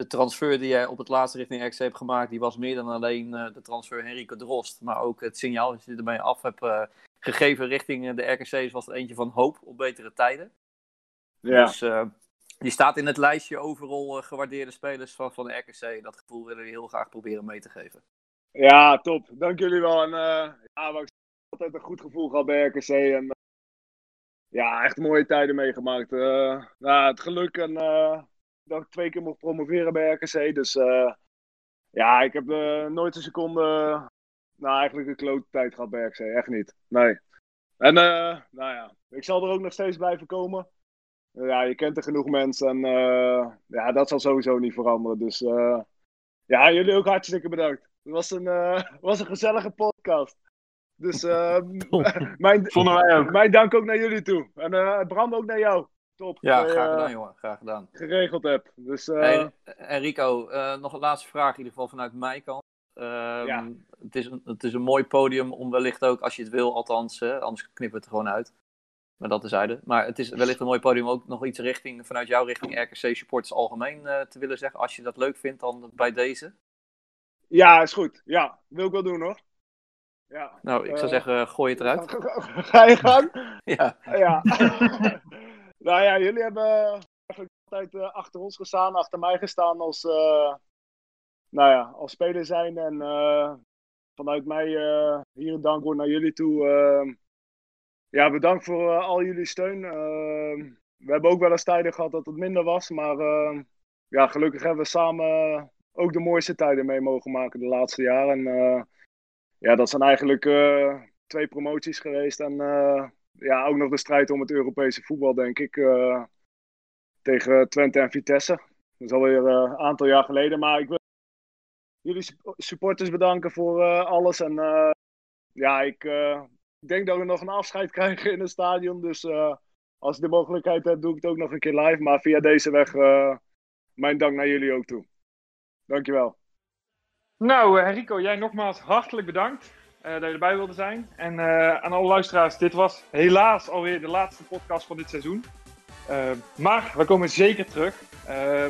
De transfer die jij op het laatste richting RKC hebt gemaakt, die was meer dan alleen eh, de transfer Henrico Drost. Maar ook het signaal dat je ermee af hebt eh, gegeven richting eh, de RKC's was eentje van hoop op betere tijden. Ja. Dus die staat in het lijstje overal gewaardeerde spelers van, van de RKC. Dat gevoel willen we heel graag proberen mee te geven. Ja, top. Dank jullie wel. En uh, ja, heb altijd een goed gevoel gehad bij RKC. En uh, ja, echt mooie tijden meegemaakt. Uh, nou, het geluk en dat ik twee keer mocht promoveren bij RKC. Dus ja, ik heb nooit een seconde, nou eigenlijk een klote tijd gehad bij RKC. Echt niet. Nee. En nou ja, ik zal er ook nog steeds blijven komen. Ja, je kent er genoeg mensen en ja, dat zal sowieso niet veranderen. Dus ja, jullie ook hartstikke bedankt. Het was een, was een gezellige podcast. Dus uh, mijn, Vonden wij ook. mijn dank ook naar jullie toe. En uh, Bram ook naar jou. Top. Ja, graag gedaan, jongen. Graag gedaan. Geregeld heb. Dus, hey, Enrico, nog een laatste vraag, in ieder geval vanuit mijn kant. Ja. het, is een, het is een mooi podium om wellicht ook, als je het wil, althans, anders knippen we het er gewoon uit. Maar dat tezijde. Maar het is wellicht een mooi podium om ook nog iets richting, vanuit jou richting RKC Supporters algemeen te willen zeggen. Als je dat leuk vindt, dan bij deze. Ja, is goed. Ja, wil ik wel doen hoor. Ja. Nou, ik zou uh, zeggen, gooi het eruit. Ga je gang? ja. ja. nou ja, jullie hebben eigenlijk altijd uh, achter ons gestaan, achter mij gestaan als, uh, nou ja, als speler zijn. En uh, vanuit mij hier een dankwoord naar jullie toe. ehm, ja, bedankt voor al jullie steun. Ehm, we hebben ook wel eens tijden gehad dat het minder was, maar ehm, ja, gelukkig hebben we samen ook de mooiste tijden mee mogen maken de laatste jaren. En ja, dat zijn eigenlijk twee promoties geweest. En ja, ook nog de strijd om het Europese voetbal, denk ik. tegen Twente en Vitesse. Dat is alweer eh, een aantal jaar geleden. Maar ik wil jullie sup- supporters bedanken voor eh, alles. En eh, ja, ik eh, denk dat we nog een afscheid krijgen in het stadion. Dus eh, als ik de mogelijkheid heb, doe ik het ook nog een keer live. Maar via deze weg, eh, mijn dank naar jullie ook toe. Dankjewel. Nou, eh, Rico, jij nogmaals hartelijk bedankt eh, dat je erbij wilde zijn. En eh, aan alle luisteraars, dit was helaas alweer de laatste podcast van dit seizoen. Eh, maar we komen zeker terug.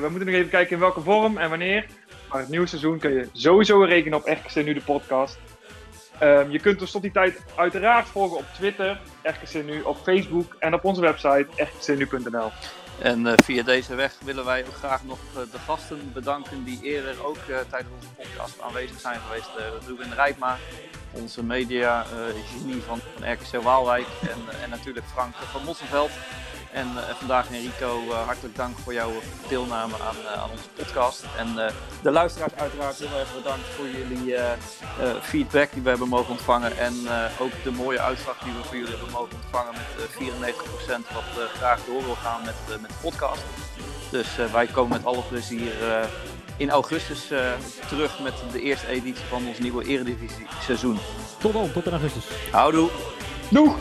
We moeten nog even kijken in welke vorm en wanneer. Maar het nieuwe seizoen kun je sowieso rekenen op RKC Nu de podcast. Ehm, je kunt ons tot die tijd uiteraard volgen op Twitter, RKC Nu, op Facebook en op onze website rkcnu.nl. En eh, via deze weg willen wij ook graag nog eh, de gasten bedanken die eerder ook eh, tijdens onze podcast aanwezig zijn geweest. Ruben Rijpma, onze media genie van, van RKC Waalwijk en, en natuurlijk Frank van Mosselveld. En eh, vandaag Enrico, eh, hartelijk dank voor jouw deelname aan, eh, aan onze podcast. En de luisteraars uiteraard heel erg bedankt voor jullie feedback die we hebben mogen ontvangen. En ook de mooie uitslag die we voor jullie hebben mogen ontvangen met eh 94% wat graag door wil gaan met, met de podcast. Dus wij komen met alle plezier in augustus terug met de eerste editie van ons nieuwe Eredivisie seizoen. Tot dan, tot in augustus. Houdoe! Doeg!